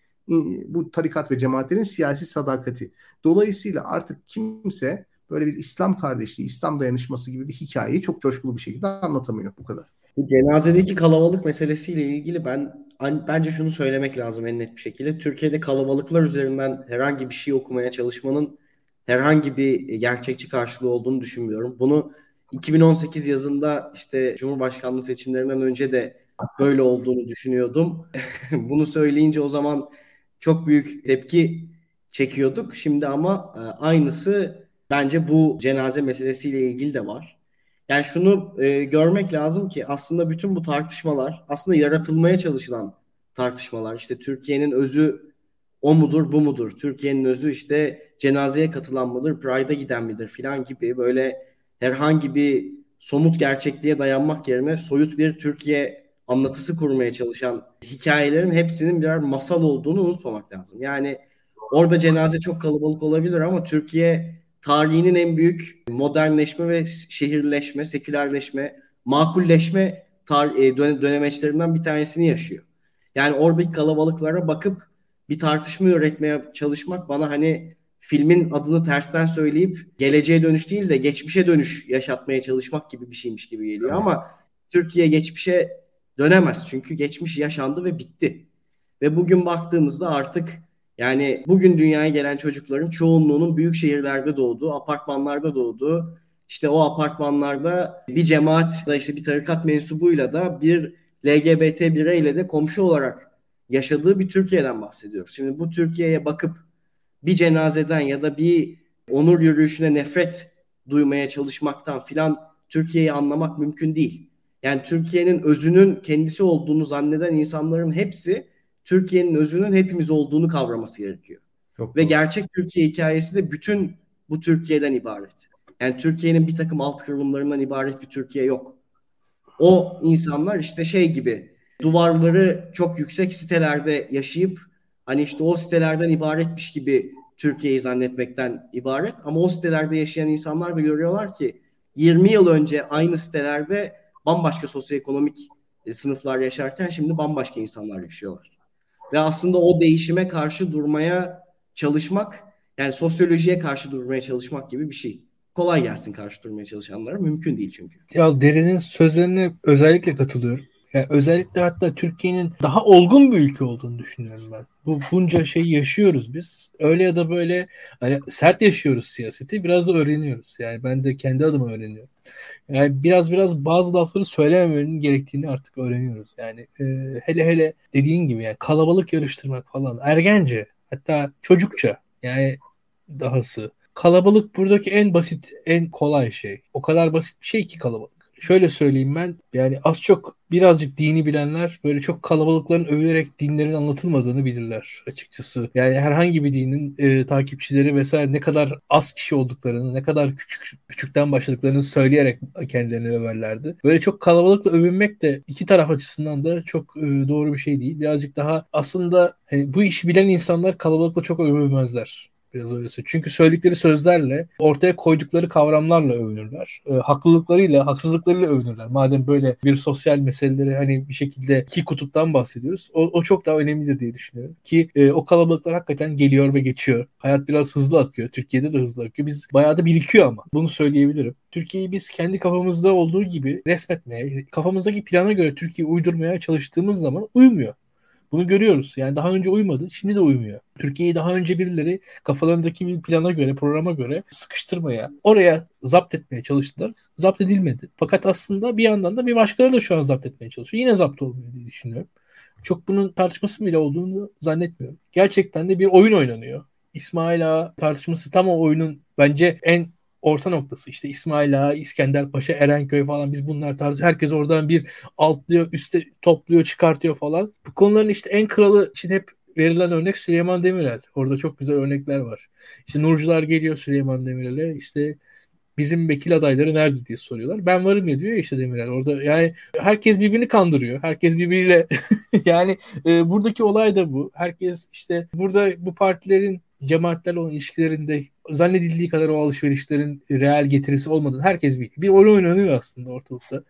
bu tarikat ve cemaatlerin siyasi sadakati. Dolayısıyla artık kimse böyle bir İslam kardeşliği, İslam dayanışması gibi bir hikayeyi çok coşkulu bir şekilde anlatamıyor bu kadar. Bu cenazedeki kalabalık meselesiyle ilgili ben bence şunu söylemek lazım en net bir şekilde. Türkiye'de kalabalıklar üzerinden herhangi bir şey okumaya çalışmanın herhangi bir gerçekçi karşılığı olduğunu düşünmüyorum. Bunu 2018 yazında işte Cumhurbaşkanlığı seçimlerinden önce de böyle olduğunu düşünüyordum. Bunu söyleyince o zaman çok büyük tepki çekiyorduk. Şimdi ama e, aynısı bence bu cenaze meselesiyle ilgili de var. Yani şunu e, görmek lazım ki aslında bütün bu tartışmalar aslında yaratılmaya çalışılan tartışmalar. İşte Türkiye'nin özü o mudur bu mudur? Türkiye'nin özü işte cenazeye katılan mıdır, Pride'a giden midir filan gibi böyle herhangi bir somut gerçekliğe dayanmak yerine soyut bir Türkiye anlatısı kurmaya çalışan hikayelerin hepsinin birer masal olduğunu unutmamak lazım. Yani orada cenaze çok kalabalık olabilir ama Türkiye tarihinin en büyük modernleşme ve şehirleşme, sekülerleşme, makulleşme tar- e, dönemeçlerinden bir tanesini yaşıyor. Yani oradaki kalabalıklara bakıp bir tartışma üretmeye çalışmak bana hani filmin adını tersten söyleyip geleceğe dönüş değil de geçmişe dönüş yaşatmaya çalışmak gibi bir şeymiş gibi geliyor ama Türkiye geçmişe dönemez. Çünkü geçmiş yaşandı ve bitti. Ve bugün baktığımızda artık yani bugün dünyaya gelen çocukların çoğunluğunun büyük şehirlerde doğduğu, apartmanlarda doğduğu, işte o apartmanlarda bir cemaat da işte bir tarikat mensubuyla da bir LGBT bireyle de komşu olarak yaşadığı bir Türkiye'den bahsediyoruz. Şimdi bu Türkiye'ye bakıp bir cenazeden ya da bir onur yürüyüşüne nefret duymaya çalışmaktan filan Türkiye'yi anlamak mümkün değil. Yani Türkiye'nin özünün kendisi olduğunu zanneden insanların hepsi Türkiye'nin özünün hepimiz olduğunu kavraması gerekiyor. Çok Ve doğru. gerçek Türkiye hikayesi de bütün bu Türkiye'den ibaret. Yani Türkiye'nin bir takım alt kırılımlarından ibaret bir Türkiye yok. O insanlar işte şey gibi duvarları çok yüksek sitelerde yaşayıp hani işte o sitelerden ibaretmiş gibi Türkiye'yi zannetmekten ibaret. Ama o sitelerde yaşayan insanlar da görüyorlar ki 20 yıl önce aynı sitelerde bambaşka sosyoekonomik e, sınıflar yaşarken şimdi bambaşka insanlar yaşıyorlar. Ve aslında o değişime karşı durmaya çalışmak yani sosyolojiye karşı durmaya çalışmak gibi bir şey. Kolay gelsin karşı durmaya çalışanlara. Mümkün değil çünkü. Ya Derin'in sözlerine özellikle katılıyorum. Yani özellikle hatta Türkiye'nin daha olgun bir ülke olduğunu düşünüyorum ben. Bu bunca şey yaşıyoruz biz. Öyle ya da böyle hani sert yaşıyoruz siyaseti. Biraz da öğreniyoruz. Yani ben de kendi adıma öğreniyorum. Yani biraz biraz bazı lafları söylememenin gerektiğini artık öğreniyoruz. Yani e, hele hele dediğin gibi yani kalabalık yarıştırmak falan ergence hatta çocukça yani dahası. Kalabalık buradaki en basit, en kolay şey. O kadar basit bir şey ki kalabalık şöyle söyleyeyim ben yani az çok birazcık dini bilenler böyle çok kalabalıkların övülerek dinlerin anlatılmadığını bilirler açıkçası. Yani herhangi bir dinin e, takipçileri vesaire ne kadar az kişi olduklarını, ne kadar küçük küçükten başladıklarını söyleyerek kendilerini överlerdi. Böyle çok kalabalıkla övünmek de iki taraf açısından da çok e, doğru bir şey değil. Birazcık daha aslında hani, bu işi bilen insanlar kalabalıkla çok övülmezler. Biraz öyle Çünkü söyledikleri sözlerle, ortaya koydukları kavramlarla övünürler. E, haklılıklarıyla, haksızlıklarıyla övünürler. Madem böyle bir sosyal meseleleri hani bir şekilde iki kutuptan bahsediyoruz. O, o çok daha önemlidir diye düşünüyorum. Ki e, o kalabalıklar hakikaten geliyor ve geçiyor. Hayat biraz hızlı akıyor. Türkiye'de de hızlı akıyor. Biz bayağı da birikiyor ama. Bunu söyleyebilirim. Türkiye'yi biz kendi kafamızda olduğu gibi resmetmeye, kafamızdaki plana göre Türkiye'yi uydurmaya çalıştığımız zaman uymuyor. Bunu görüyoruz. Yani daha önce uymadı, şimdi de uymuyor. Türkiye'yi daha önce birileri kafalarındaki bir plana göre, programa göre sıkıştırmaya, oraya zapt etmeye çalıştılar. Zapt edilmedi. Fakat aslında bir yandan da bir başkaları da şu an zapt etmeye çalışıyor. Yine zapt olmuyor diye düşünüyorum. Çok bunun tartışması bile olduğunu zannetmiyorum. Gerçekten de bir oyun oynanıyor. İsmail Ağa tartışması tam o oyunun bence en orta noktası işte İsmail Ağa, İskender Paşa, Erenköy falan biz bunlar tarzı herkes oradan bir altlıyor, üste topluyor, çıkartıyor falan. Bu konuların işte en kralı için hep verilen örnek Süleyman Demirel. Orada çok güzel örnekler var. İşte Nurcular geliyor Süleyman Demirel'e işte bizim vekil adayları nerede diye soruyorlar. Ben varım ya diyor işte Demirel. Orada yani herkes birbirini kandırıyor. Herkes birbiriyle yani e, buradaki olay da bu. Herkes işte burada bu partilerin cemaatlerle olan ilişkilerinde zannedildiği kadar o alışverişlerin reel getirisi olmadığını herkes biliyor. Bir oyun oynanıyor aslında ortalıkta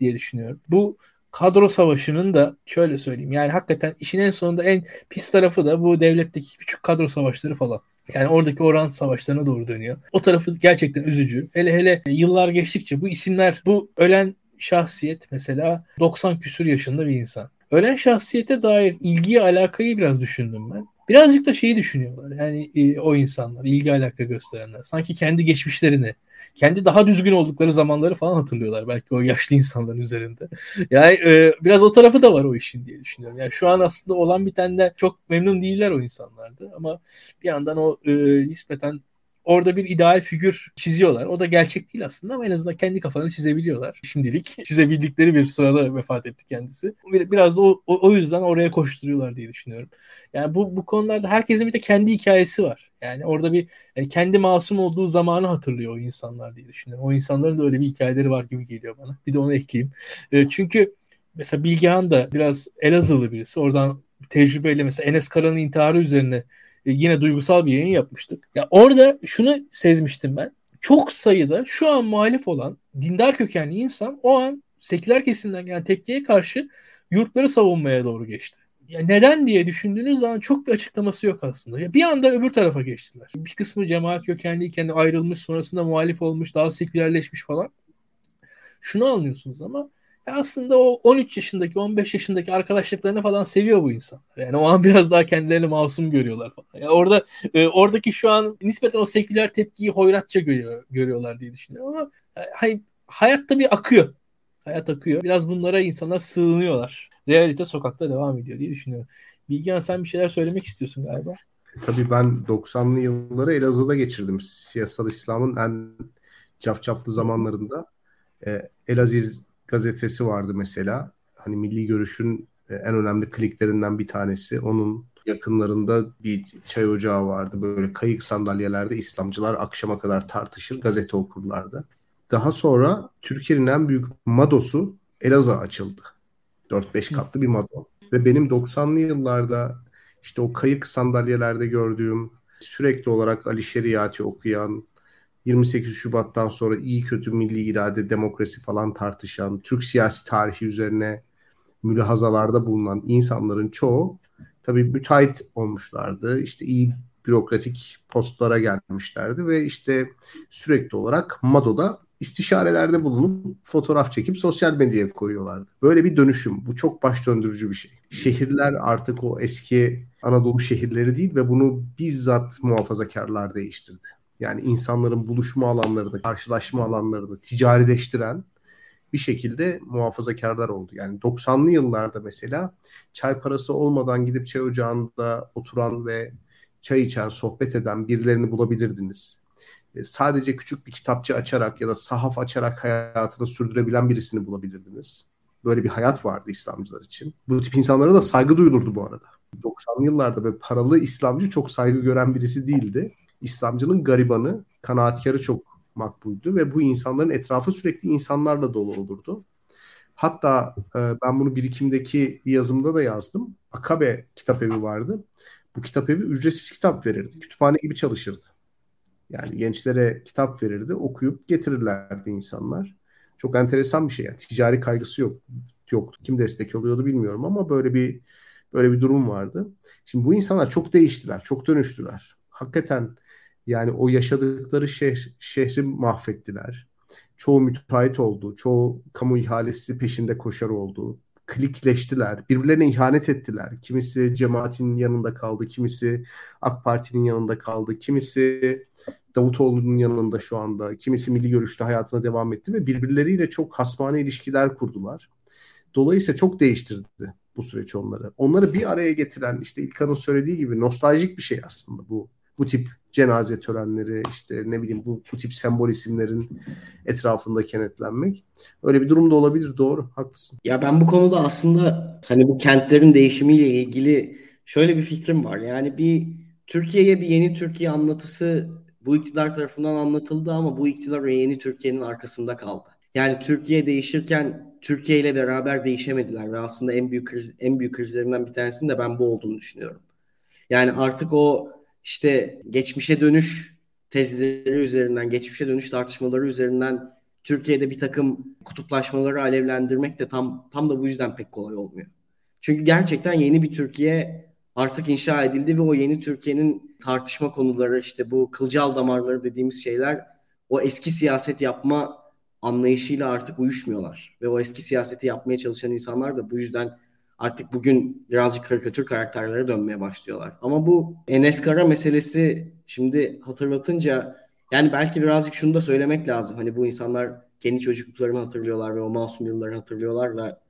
diye düşünüyorum. Bu kadro savaşının da şöyle söyleyeyim yani hakikaten işin en sonunda en pis tarafı da bu devletteki küçük kadro savaşları falan. Yani oradaki oran savaşlarına doğru dönüyor. O tarafı gerçekten üzücü. Hele hele yıllar geçtikçe bu isimler, bu ölen şahsiyet mesela 90 küsür yaşında bir insan. Ölen şahsiyete dair ilgiyi alakayı biraz düşündüm ben. Birazcık da şeyi düşünüyorlar. Yani e, o insanlar, ilgi alaka gösterenler. Sanki kendi geçmişlerini, kendi daha düzgün oldukları zamanları falan hatırlıyorlar. Belki o yaşlı insanların üzerinde. Yani e, biraz o tarafı da var o işin diye düşünüyorum. Yani şu an aslında olan bitenden çok memnun değiller o insanlardı. Ama bir yandan o e, nispeten orada bir ideal figür çiziyorlar. O da gerçek değil aslında ama en azından kendi kafalarını çizebiliyorlar. Şimdilik çizebildikleri bir sırada vefat etti kendisi. Biraz da o, o, yüzden oraya koşturuyorlar diye düşünüyorum. Yani bu, bu konularda herkesin bir de kendi hikayesi var. Yani orada bir yani kendi masum olduğu zamanı hatırlıyor o insanlar diye düşünüyorum. O insanların da öyle bir hikayeleri var gibi geliyor bana. Bir de onu ekleyeyim. E, çünkü mesela Bilgehan da biraz Elazığlı birisi. Oradan tecrübeyle mesela Enes Kara'nın intiharı üzerine yine duygusal bir yayın yapmıştık. Ya orada şunu sezmiştim ben. Çok sayıda şu an muhalif olan dindar kökenli insan o an seküler kesimden gelen tepkiye karşı yurtları savunmaya doğru geçti. Ya neden diye düşündüğünüz zaman çok bir açıklaması yok aslında. Ya bir anda öbür tarafa geçtiler. Bir kısmı cemaat kökenliyken ayrılmış, sonrasında muhalif olmuş, daha sekülerleşmiş falan. Şunu anlıyorsunuz ama aslında o 13 yaşındaki 15 yaşındaki arkadaşlıklarını falan seviyor bu insanlar. Yani o an biraz daha kendilerini masum görüyorlar falan. Yani orada e, oradaki şu an nispeten o seküler tepkiyi hoyratça görüyor, görüyorlar diye düşünüyorum ama e, hay, hayatta bir akıyor. Hayat akıyor. Biraz bunlara insanlar sığınıyorlar. Realite sokakta devam ediyor diye düşünüyorum. Bilgehan sen bir şeyler söylemek istiyorsun galiba. E, tabii ben 90'lı yılları Elazığ'da geçirdim. Siyasal İslam'ın en cafcaflı zamanlarında. E, Elaziz gazetesi vardı mesela. Hani Milli Görüş'ün e, en önemli kliklerinden bir tanesi. Onun yakınlarında bir çay ocağı vardı. Böyle kayık sandalyelerde İslamcılar akşama kadar tartışır, gazete okurlardı. Daha sonra Türkiye'nin en büyük madosu Elazığ açıldı. 4-5 katlı bir mado. Ve benim 90'lı yıllarda işte o kayık sandalyelerde gördüğüm sürekli olarak Ali Şeriat'i okuyan, 28 Şubat'tan sonra iyi kötü milli irade, demokrasi falan tartışan, Türk siyasi tarihi üzerine mülahazalarda bulunan insanların çoğu tabii müteahhit olmuşlardı. İşte iyi bürokratik postlara gelmişlerdi ve işte sürekli olarak Mado'da istişarelerde bulunup fotoğraf çekip sosyal medyaya koyuyorlardı. Böyle bir dönüşüm. Bu çok baş döndürücü bir şey. Şehirler artık o eski Anadolu şehirleri değil ve bunu bizzat muhafazakarlar değiştirdi. Yani insanların buluşma alanlarını, karşılaşma alanlarını ticarileştiren bir şekilde muhafazakarlar oldu. Yani 90'lı yıllarda mesela çay parası olmadan gidip çay ocağında oturan ve çay içen, sohbet eden birilerini bulabilirdiniz. E, sadece küçük bir kitapçı açarak ya da sahaf açarak hayatını sürdürebilen birisini bulabilirdiniz. Böyle bir hayat vardı İslamcılar için. Bu tip insanlara da saygı duyulurdu bu arada. 90'lı yıllarda böyle paralı İslamcı çok saygı gören birisi değildi. İslamcının garibanı, kanaatkarı çok makbuldü ve bu insanların etrafı sürekli insanlarla dolu olurdu. Hatta e, ben bunu birikimdeki bir yazımda da yazdım. Akabe kitap evi vardı. Bu kitap evi ücretsiz kitap verirdi. Kütüphane gibi çalışırdı. Yani gençlere kitap verirdi, okuyup getirirlerdi insanlar. Çok enteresan bir şey. Yani ticari kaygısı yok. Yoktu. Kim destek oluyordu bilmiyorum ama böyle bir böyle bir durum vardı. Şimdi bu insanlar çok değiştiler, çok dönüştüler. Hakikaten yani o yaşadıkları şehir, şehri mahvettiler. Çoğu müteahhit oldu. Çoğu kamu ihalesi peşinde koşar oldu. Klikleştiler. Birbirlerine ihanet ettiler. Kimisi cemaatin yanında kaldı. Kimisi AK Parti'nin yanında kaldı. Kimisi Davutoğlu'nun yanında şu anda. Kimisi milli görüşte hayatına devam etti ve birbirleriyle çok hasmane ilişkiler kurdular. Dolayısıyla çok değiştirdi bu süreç onları. Onları bir araya getiren işte İlkan'ın söylediği gibi nostaljik bir şey aslında bu bu tip cenaze törenleri işte ne bileyim bu, bu tip sembol isimlerin etrafında kenetlenmek. Öyle bir durumda olabilir doğru haklısın. Ya ben bu konuda aslında hani bu kentlerin değişimiyle ilgili şöyle bir fikrim var. Yani bir Türkiye'ye bir yeni Türkiye anlatısı bu iktidar tarafından anlatıldı ama bu iktidar yeni Türkiye'nin arkasında kaldı. Yani Türkiye değişirken Türkiye ile beraber değişemediler ve aslında en büyük kriz en büyük krizlerinden bir tanesinin de ben bu olduğunu düşünüyorum. Yani artık o işte geçmişe dönüş tezleri üzerinden, geçmişe dönüş tartışmaları üzerinden Türkiye'de bir takım kutuplaşmaları alevlendirmek de tam tam da bu yüzden pek kolay olmuyor. Çünkü gerçekten yeni bir Türkiye artık inşa edildi ve o yeni Türkiye'nin tartışma konuları işte bu kılcal damarları dediğimiz şeyler o eski siyaset yapma anlayışıyla artık uyuşmuyorlar. Ve o eski siyaseti yapmaya çalışan insanlar da bu yüzden artık bugün birazcık karikatür karakterlere dönmeye başlıyorlar. Ama bu Enes Kara meselesi şimdi hatırlatınca yani belki birazcık şunu da söylemek lazım. Hani bu insanlar kendi çocukluklarını hatırlıyorlar ve o masum yılları hatırlıyorlarla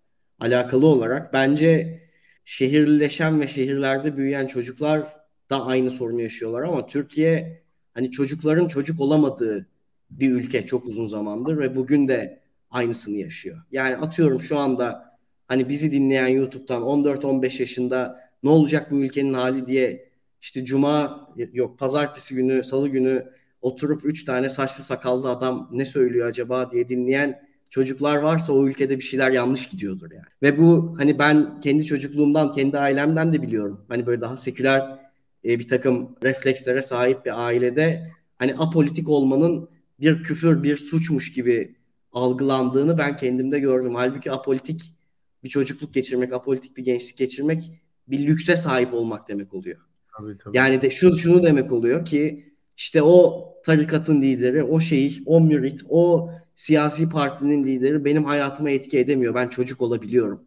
alakalı olarak bence şehirleşen ve şehirlerde büyüyen çocuklar da aynı sorunu yaşıyorlar ama Türkiye hani çocukların çocuk olamadığı bir ülke çok uzun zamandır ve bugün de aynısını yaşıyor. Yani atıyorum şu anda hani bizi dinleyen YouTube'dan 14-15 yaşında ne olacak bu ülkenin hali diye işte cuma yok pazartesi günü salı günü oturup 3 tane saçlı sakallı adam ne söylüyor acaba diye dinleyen çocuklar varsa o ülkede bir şeyler yanlış gidiyordur yani. Ve bu hani ben kendi çocukluğumdan, kendi ailemden de biliyorum. Hani böyle daha seküler e, bir takım reflekslere sahip bir ailede hani apolitik olmanın bir küfür, bir suçmuş gibi algılandığını ben kendimde gördüm. Halbuki apolitik bir çocukluk geçirmek, apolitik bir gençlik geçirmek bir lükse sahip olmak demek oluyor. Tabii, tabii. Yani de şunu, şunu demek oluyor ki işte o tarikatın lideri, o şeyh, o mürit, o siyasi partinin lideri benim hayatıma etki edemiyor. Ben çocuk olabiliyorum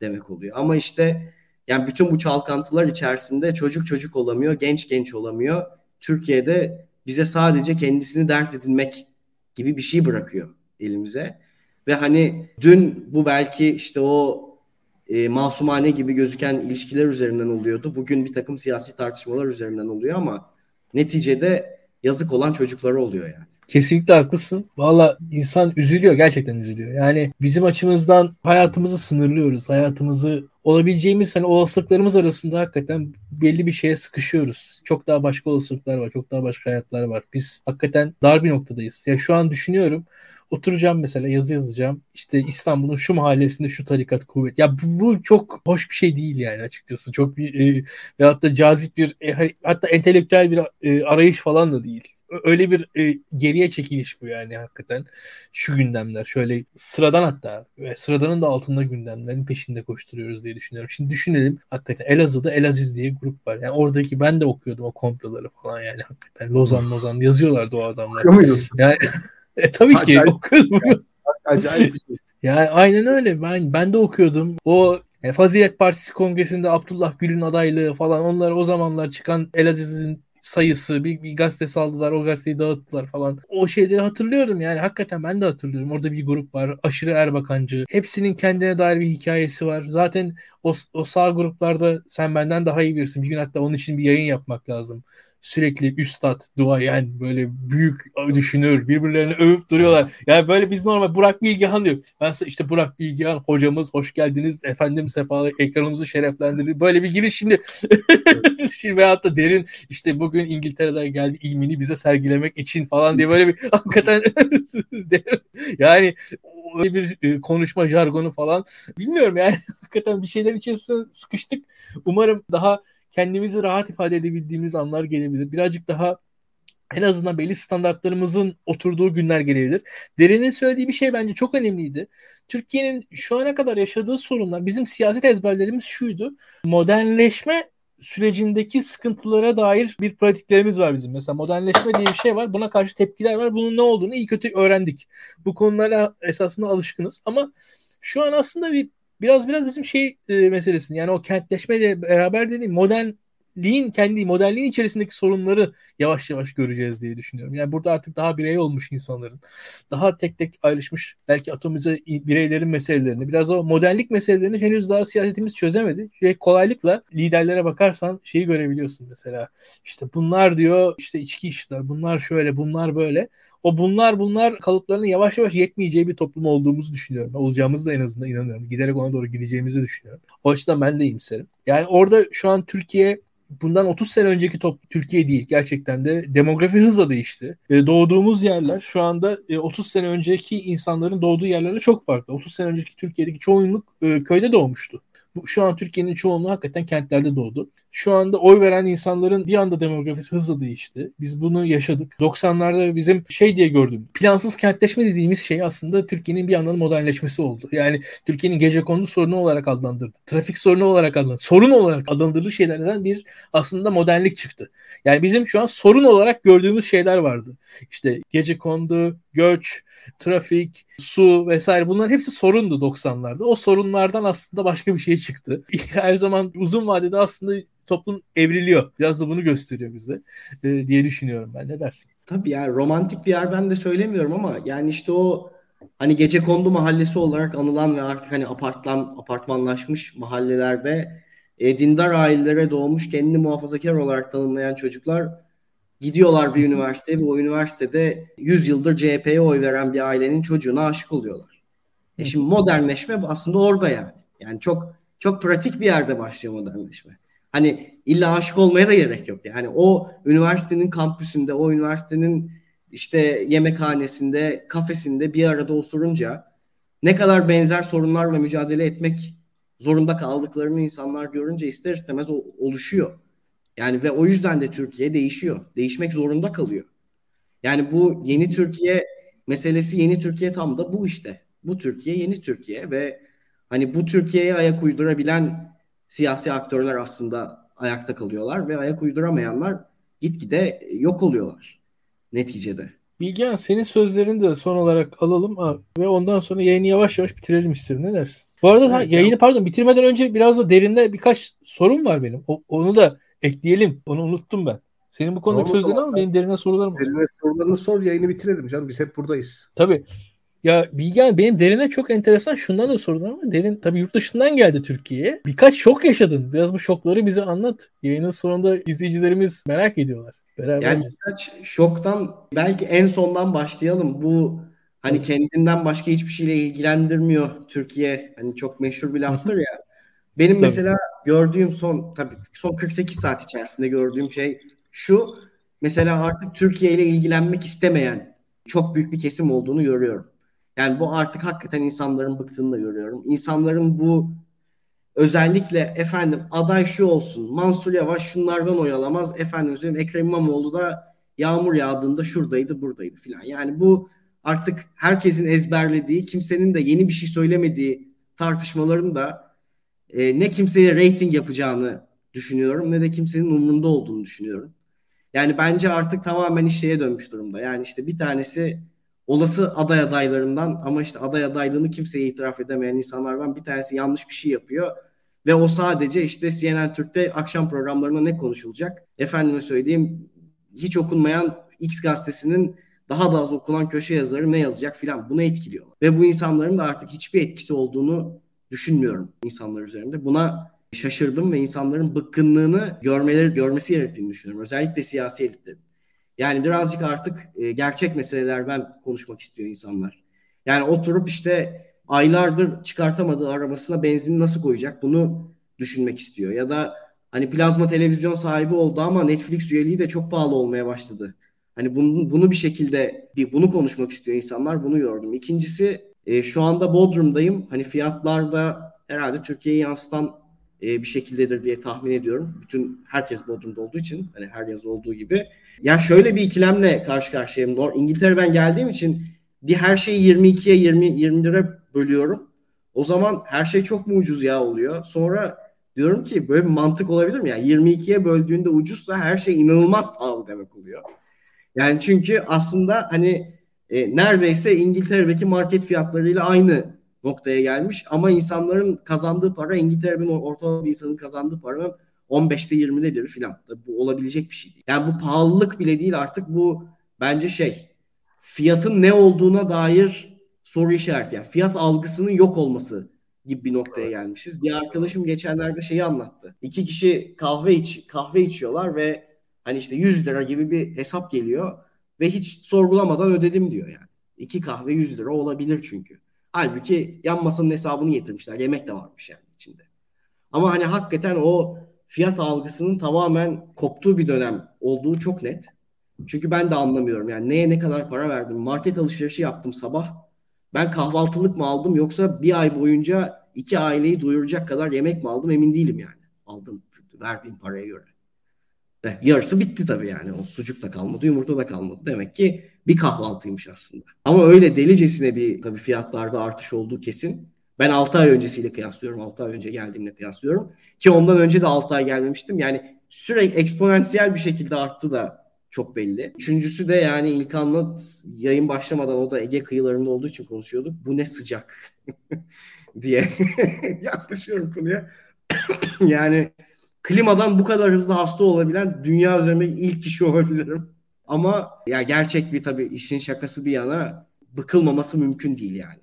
demek oluyor. Ama işte yani bütün bu çalkantılar içerisinde çocuk çocuk olamıyor, genç genç olamıyor. Türkiye'de bize sadece kendisini dert edinmek gibi bir şey bırakıyor elimize. Ve hani dün bu belki işte o e, masumane gibi gözüken ilişkiler üzerinden oluyordu. Bugün bir takım siyasi tartışmalar üzerinden oluyor ama neticede yazık olan çocukları oluyor yani. Kesinlikle haklısın. Valla insan üzülüyor. Gerçekten üzülüyor. Yani bizim açımızdan hayatımızı sınırlıyoruz. Hayatımızı olabileceğimiz hani olasılıklarımız arasında hakikaten belli bir şeye sıkışıyoruz. Çok daha başka olasılıklar var. Çok daha başka hayatlar var. Biz hakikaten dar bir noktadayız. Ya şu an düşünüyorum oturacağım mesela yazı yazacağım. İşte İstanbul'un şu mahallesinde şu tarikat kuvvet. Ya bu, bu çok hoş bir şey değil yani açıkçası. Çok bir e, veyahut da cazip bir e, hatta entelektüel bir e, arayış falan da değil öyle bir e, geriye çekiliş bu yani hakikaten. Şu gündemler şöyle sıradan hatta ve sıradanın da altında gündemlerin peşinde koşturuyoruz diye düşünüyorum. Şimdi düşünelim hakikaten Elazığ'da Elaziz diye grup var. Yani oradaki ben de okuyordum o komploları falan yani hakikaten Lozan Lozan yazıyorlardı o adamlar. Yani e, tabii ki okuyordum. Acayip bir şey. Yani aynen öyle. Ben ben de okuyordum. O yani Fazilet Partisi Kongresi'nde Abdullah Gül'ün adaylığı falan onlar o zamanlar çıkan Elaziz'in sayısı bir, bir gazete saldılar o gazeteyi dağıttılar falan. O şeyleri hatırlıyorum yani hakikaten ben de hatırlıyorum. Orada bir grup var aşırı Erbakancı. Hepsinin kendine dair bir hikayesi var. Zaten o, o sağ gruplarda sen benden daha iyi bilirsin. Bir gün hatta onun için bir yayın yapmak lazım sürekli üstad, dua yani böyle büyük düşünür, birbirlerini övüp duruyorlar. Yani böyle biz normal Burak Bilgehan diyor. Ben işte Burak Bilgehan hocamız hoş geldiniz. Efendim sefalı ekranımızı şereflendirdi. Böyle bir giriş şimdi. şimdi veyahut da derin işte bugün İngiltere'den geldi ilmini bize sergilemek için falan diye böyle bir hakikaten yani öyle bir e, konuşma jargonu falan bilmiyorum yani hakikaten bir şeyler içerisinde sıkıştık. Umarım daha kendimizi rahat ifade edebildiğimiz anlar gelebilir. Birazcık daha en azından belli standartlarımızın oturduğu günler gelebilir. Derin'in söylediği bir şey bence çok önemliydi. Türkiye'nin şu ana kadar yaşadığı sorunlar, bizim siyaset ezberlerimiz şuydu. Modernleşme sürecindeki sıkıntılara dair bir pratiklerimiz var bizim. Mesela modernleşme diye bir şey var. Buna karşı tepkiler var. Bunun ne olduğunu iyi kötü öğrendik. Bu konulara esasında alışkınız. Ama şu an aslında bir biraz biraz bizim şey e, meselesini yani o kentleşmeyle beraber dediğim modern liğin kendi modelliğin içerisindeki sorunları yavaş yavaş göreceğiz diye düşünüyorum. Yani burada artık daha birey olmuş insanların, daha tek tek ayrışmış belki atomize bireylerin meselelerini, biraz o modernlik meselelerini henüz daha siyasetimiz çözemedi. Şey, kolaylıkla liderlere bakarsan şeyi görebiliyorsun mesela. İşte bunlar diyor işte içki işler, bunlar şöyle, bunlar böyle. O bunlar bunlar kalıplarının yavaş yavaş yetmeyeceği bir toplum olduğumuzu düşünüyorum. Olacağımızı da en azından inanıyorum. Giderek ona doğru gideceğimizi düşünüyorum. O açıdan ben de iyimserim. Yani orada şu an Türkiye bundan 30 sene önceki top, Türkiye değil. Gerçekten de demografi hızla değişti. E, doğduğumuz yerler şu anda e, 30 sene önceki insanların doğduğu yerlerle çok farklı. 30 sene önceki Türkiye'deki çoğunluk e, köyde doğmuştu şu an Türkiye'nin çoğunluğu hakikaten kentlerde doğdu. Şu anda oy veren insanların bir anda demografisi hızla değişti. Biz bunu yaşadık. 90'larda bizim şey diye gördüm. Plansız kentleşme dediğimiz şey aslında Türkiye'nin bir yandan modernleşmesi oldu. Yani Türkiye'nin gece kondu sorunu olarak adlandırdı. Trafik sorunu olarak adlandırdı. Sorun olarak adlandırdığı şeylerden bir aslında modernlik çıktı. Yani bizim şu an sorun olarak gördüğümüz şeyler vardı. İşte gece kondu, göç, trafik, su vesaire bunların hepsi sorundu 90'larda. O sorunlardan aslında başka bir şey çıktı. Her zaman uzun vadede aslında toplum evriliyor. Biraz da bunu gösteriyor bize e, diye düşünüyorum ben. Ne dersin? Tabii yani romantik bir yerden de söylemiyorum ama yani işte o hani gece kondu mahallesi olarak anılan ve artık hani apartman apartmanlaşmış mahallelerde e, dindar ailelere doğmuş kendini muhafazakar olarak tanımlayan çocuklar gidiyorlar bir üniversiteye ve o üniversitede 100 yıldır CHP'ye oy veren bir ailenin çocuğuna aşık oluyorlar. E şimdi modernleşme aslında orada yani. Yani çok çok pratik bir yerde başlıyor modernleşme. Hani illa aşık olmaya da gerek yok. Yani o üniversitenin kampüsünde, o üniversitenin işte yemekhanesinde, kafesinde bir arada oturunca ne kadar benzer sorunlarla mücadele etmek zorunda kaldıklarını insanlar görünce ister istemez o oluşuyor. Yani ve o yüzden de Türkiye değişiyor. Değişmek zorunda kalıyor. Yani bu yeni Türkiye meselesi yeni Türkiye tam da bu işte. Bu Türkiye yeni Türkiye ve hani bu Türkiye'ye ayak uydurabilen siyasi aktörler aslında ayakta kalıyorlar ve ayak uyduramayanlar gitgide yok oluyorlar neticede. Bilgehan senin sözlerini de son olarak alalım ve ondan sonra yayını yavaş yavaş bitirelim istiyorum. Ne dersin? Bu arada evet, ha, yayını pardon bitirmeden önce biraz da derinde birkaç sorun var benim. O, onu da ekleyelim. Onu unuttum ben. Senin bu konudaki tamam, sözlerin ama benim derine sorularım var. Derine sorularını sor yayını bitirelim canım. Biz hep buradayız. Tabii. Ya Bilgen benim derine çok enteresan şundan da sordum ama derin tabii yurt dışından geldi Türkiye'ye. Birkaç şok yaşadın. Biraz bu şokları bize anlat. Yayının sonunda izleyicilerimiz merak ediyorlar. Beraber. Yani birkaç şoktan belki en sondan başlayalım. Bu hani kendinden başka hiçbir şeyle ilgilendirmiyor Türkiye. Hani çok meşhur bir laftır ya. Benim tabii. mesela gördüğüm son tabii son 48 saat içerisinde gördüğüm şey şu. Mesela artık Türkiye ile ilgilenmek istemeyen çok büyük bir kesim olduğunu görüyorum. Yani bu artık hakikaten insanların bıktığını da görüyorum. İnsanların bu özellikle efendim aday şu olsun, Mansur Yavaş şunlardan oyalamaz, efendim söyleyeyim Ekrem İmamoğlu da yağmur yağdığında şuradaydı buradaydı filan. Yani bu artık herkesin ezberlediği, kimsenin de yeni bir şey söylemediği tartışmaların da e, ne kimseye rating yapacağını düşünüyorum ne de kimsenin umurunda olduğunu düşünüyorum. Yani bence artık tamamen iş şeye dönmüş durumda. Yani işte bir tanesi olası aday adaylarından ama işte aday adaylığını kimseye itiraf edemeyen insanlardan bir tanesi yanlış bir şey yapıyor. Ve o sadece işte CNN Türk'te akşam programlarında ne konuşulacak? Efendime söyleyeyim hiç okunmayan X gazetesinin daha da az okunan köşe yazarı ne yazacak filan bunu etkiliyor. Ve bu insanların da artık hiçbir etkisi olduğunu düşünmüyorum insanlar üzerinde. Buna şaşırdım ve insanların bıkkınlığını görmeleri görmesi gerektiğini düşünüyorum. Özellikle siyasi elitlerin. Yani birazcık artık e, gerçek meselelerden konuşmak istiyor insanlar. Yani oturup işte aylardır çıkartamadığı arabasına benzin nasıl koyacak bunu düşünmek istiyor. Ya da hani plazma televizyon sahibi oldu ama Netflix üyeliği de çok pahalı olmaya başladı. Hani bunu, bunu bir şekilde bir bunu konuşmak istiyor insanlar. Bunu gördüm. İkincisi e, şu anda Bodrum'dayım. Hani fiyatlar da herhalde Türkiye'yi yansıtan e, bir şekildedir diye tahmin ediyorum. Bütün herkes Bodrum'da olduğu için hani her yaz olduğu gibi. Ya şöyle bir ikilemle karşı karşıyayım. İngiltere'den geldiğim için bir her şeyi 22'ye 20 20 lira bölüyorum. O zaman her şey çok mu ucuz ya oluyor. Sonra diyorum ki böyle bir mantık olabilir mi? Yani 22'ye böldüğünde ucuzsa her şey inanılmaz pahalı demek oluyor. Yani çünkü aslında hani e, neredeyse İngiltere'deki market fiyatlarıyla aynı noktaya gelmiş ama insanların kazandığı para İngiltere'nin ortalama bir insanın kazandığı paranın 15'te 20'de biri filan. Bu olabilecek bir şey değil. Yani bu pahalılık bile değil artık bu bence şey fiyatın ne olduğuna dair soru işareti. Yani fiyat algısının yok olması gibi bir noktaya gelmişiz. Bir arkadaşım geçenlerde şeyi anlattı. İki kişi kahve iç kahve içiyorlar ve hani işte 100 lira gibi bir hesap geliyor ve hiç sorgulamadan ödedim diyor yani. İki kahve 100 lira olabilir çünkü. Halbuki yan masanın hesabını getirmişler. Yemek de varmış yani içinde. Ama hani hakikaten o fiyat algısının tamamen koptuğu bir dönem olduğu çok net. Çünkü ben de anlamıyorum yani neye ne kadar para verdim. Market alışverişi yaptım sabah. Ben kahvaltılık mı aldım yoksa bir ay boyunca iki aileyi doyuracak kadar yemek mi aldım emin değilim yani. Aldım verdiğim paraya göre. Ve yarısı bitti tabii yani. O sucuk da kalmadı, yumurta da kalmadı. Demek ki bir kahvaltıymış aslında. Ama öyle delicesine bir tabii fiyatlarda artış olduğu kesin. Ben 6 ay öncesiyle kıyaslıyorum. 6 ay önce geldiğimle kıyaslıyorum. Ki ondan önce de 6 ay gelmemiştim. Yani sürekli eksponansiyel bir şekilde arttı da çok belli. Üçüncüsü de yani İlkan'la yayın başlamadan o da Ege kıyılarında olduğu için konuşuyorduk. Bu ne sıcak diye yaklaşıyorum konuya. yani klimadan bu kadar hızlı hasta olabilen dünya üzerinde ilk kişi olabilirim. Ama ya gerçek bir tabii işin şakası bir yana bıkılmaması mümkün değil yani.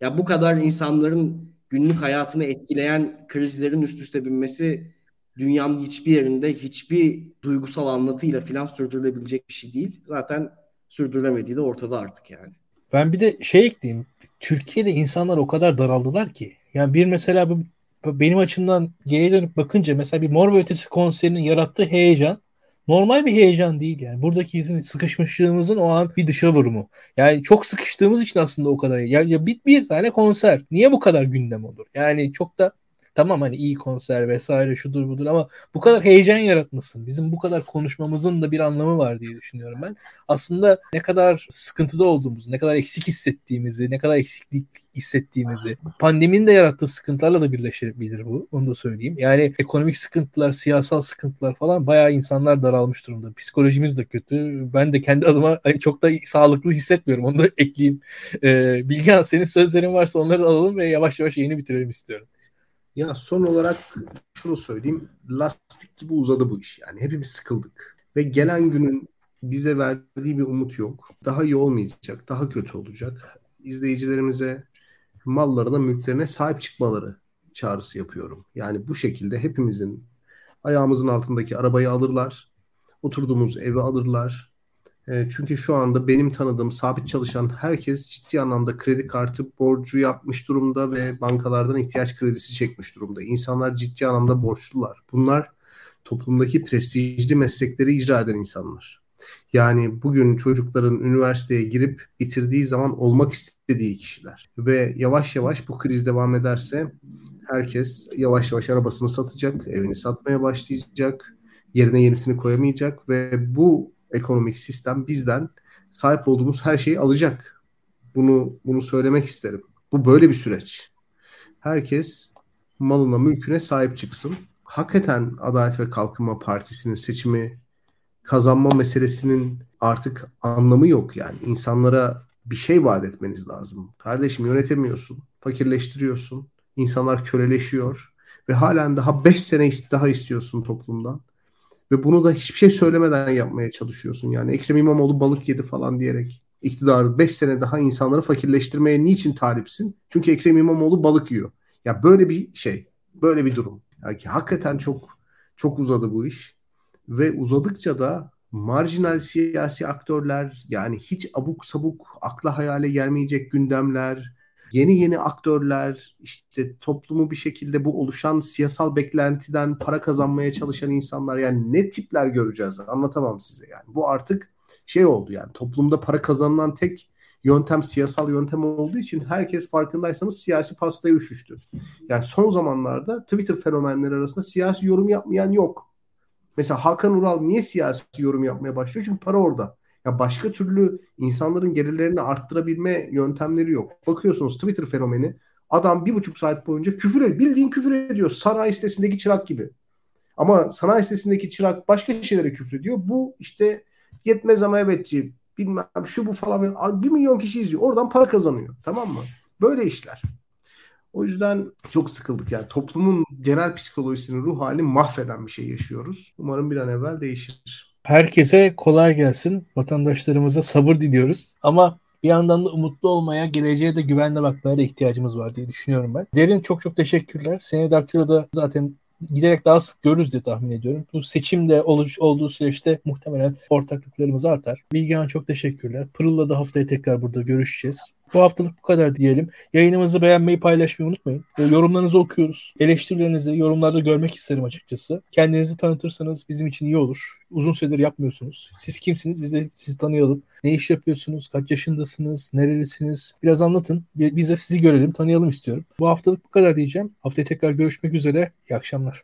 Ya bu kadar insanların günlük hayatını etkileyen krizlerin üst üste binmesi dünyanın hiçbir yerinde hiçbir duygusal anlatıyla filan sürdürülebilecek bir şey değil. Zaten sürdürülemediği de ortada artık yani. Ben bir de şey ekleyeyim. Türkiye'de insanlar o kadar daraldılar ki. Yani bir mesela bu benim açımdan geriye dönüp bakınca mesela bir Mor ve Ötesi konserinin yarattığı heyecan normal bir heyecan değil yani. Buradaki bizim sıkışmışlığımızın o an bir dışa vurumu. Yani çok sıkıştığımız için aslında o kadar. Ya, ya bir, bir tane konser. Niye bu kadar gündem olur? Yani çok da Tamam hani iyi konser vesaire şudur budur ama bu kadar heyecan yaratmasın. Bizim bu kadar konuşmamızın da bir anlamı var diye düşünüyorum ben. Aslında ne kadar sıkıntıda olduğumuzu, ne kadar eksik hissettiğimizi, ne kadar eksiklik hissettiğimizi, pandeminin de yarattığı sıkıntılarla da birleşebilir bu. Onu da söyleyeyim. Yani ekonomik sıkıntılar, siyasal sıkıntılar falan bayağı insanlar daralmış durumda. Psikolojimiz de kötü. Ben de kendi adıma çok da sağlıklı hissetmiyorum. Onu da ekleyeyim. Ee, Bilgehan senin sözlerin varsa onları da alalım ve yavaş yavaş yayını bitirelim istiyorum. Ya son olarak şunu söyleyeyim. Lastik gibi uzadı bu iş yani. Hepimiz sıkıldık. Ve gelen günün bize verdiği bir umut yok. Daha iyi olmayacak, daha kötü olacak. İzleyicilerimize mallarına, mülklerine sahip çıkmaları çağrısı yapıyorum. Yani bu şekilde hepimizin ayağımızın altındaki arabayı alırlar. oturduğumuz evi alırlar. E, çünkü şu anda benim tanıdığım sabit çalışan herkes ciddi anlamda kredi kartı borcu yapmış durumda ve bankalardan ihtiyaç kredisi çekmiş durumda. İnsanlar ciddi anlamda borçlular. Bunlar toplumdaki prestijli meslekleri icra eden insanlar. Yani bugün çocukların üniversiteye girip bitirdiği zaman olmak istediği kişiler. Ve yavaş yavaş bu kriz devam ederse herkes yavaş yavaş arabasını satacak, evini satmaya başlayacak, yerine yenisini koyamayacak ve bu ekonomik sistem bizden sahip olduğumuz her şeyi alacak. Bunu bunu söylemek isterim. Bu böyle bir süreç. Herkes malına, mülküne sahip çıksın. Hakikaten Adalet ve Kalkınma Partisi'nin seçimi kazanma meselesinin artık anlamı yok yani. İnsanlara bir şey vaat etmeniz lazım. Kardeşim yönetemiyorsun, fakirleştiriyorsun, insanlar köleleşiyor ve halen daha 5 sene daha istiyorsun toplumdan. Ve bunu da hiçbir şey söylemeden yapmaya çalışıyorsun. Yani Ekrem İmamoğlu balık yedi falan diyerek iktidarı 5 sene daha insanları fakirleştirmeye niçin talipsin? Çünkü Ekrem İmamoğlu balık yiyor. Ya böyle bir şey, böyle bir durum. Yani ki hakikaten çok çok uzadı bu iş. Ve uzadıkça da marjinal siyasi aktörler yani hiç abuk sabuk akla hayale gelmeyecek gündemler, yeni yeni aktörler, işte toplumu bir şekilde bu oluşan siyasal beklentiden para kazanmaya çalışan insanlar yani ne tipler göreceğiz anlatamam size yani. Bu artık şey oldu yani toplumda para kazanılan tek yöntem siyasal yöntem olduğu için herkes farkındaysanız siyasi pastaya üşüştü. Yani son zamanlarda Twitter fenomenleri arasında siyasi yorum yapmayan yok. Mesela Hakan Ural niye siyasi yorum yapmaya başlıyor? Çünkü para orada. Ya başka türlü insanların gelirlerini arttırabilme yöntemleri yok. Bakıyorsunuz Twitter fenomeni adam bir buçuk saat boyunca küfür ediyor. Bildiğin küfür ediyor. Sanayi sitesindeki çırak gibi. Ama sanayi sitesindeki çırak başka şeylere küfür ediyor. Bu işte yetmez ama evetçi bilmem şu bu falan bir milyon kişi izliyor. Oradan para kazanıyor. Tamam mı? Böyle işler. O yüzden çok sıkıldık. Yani toplumun genel psikolojisini, ruh halini mahveden bir şey yaşıyoruz. Umarım bir an evvel değişir. Herkese kolay gelsin. Vatandaşlarımıza sabır diliyoruz. Ama bir yandan da umutlu olmaya, geleceğe de güvenle bakmaya da ihtiyacımız var diye düşünüyorum ben. Derin çok çok teşekkürler. Seni Daktilo'da zaten giderek daha sık görürüz diye tahmin ediyorum. Bu seçimde ol, olduğu süreçte muhtemelen ortaklıklarımız artar. Bilgehan çok teşekkürler. Pırıl'la da haftaya tekrar burada görüşeceğiz. Bu haftalık bu kadar diyelim. Yayınımızı beğenmeyi paylaşmayı unutmayın. Yorumlarınızı okuyoruz. Eleştirilerinizi yorumlarda görmek isterim açıkçası. Kendinizi tanıtırsanız bizim için iyi olur. Uzun süredir yapmıyorsunuz. Siz kimsiniz? Biz de sizi tanıyalım. Ne iş yapıyorsunuz? Kaç yaşındasınız? Nerelisiniz? Biraz anlatın. Biz de sizi görelim, tanıyalım istiyorum. Bu haftalık bu kadar diyeceğim. Haftaya tekrar görüşmek üzere. İyi akşamlar.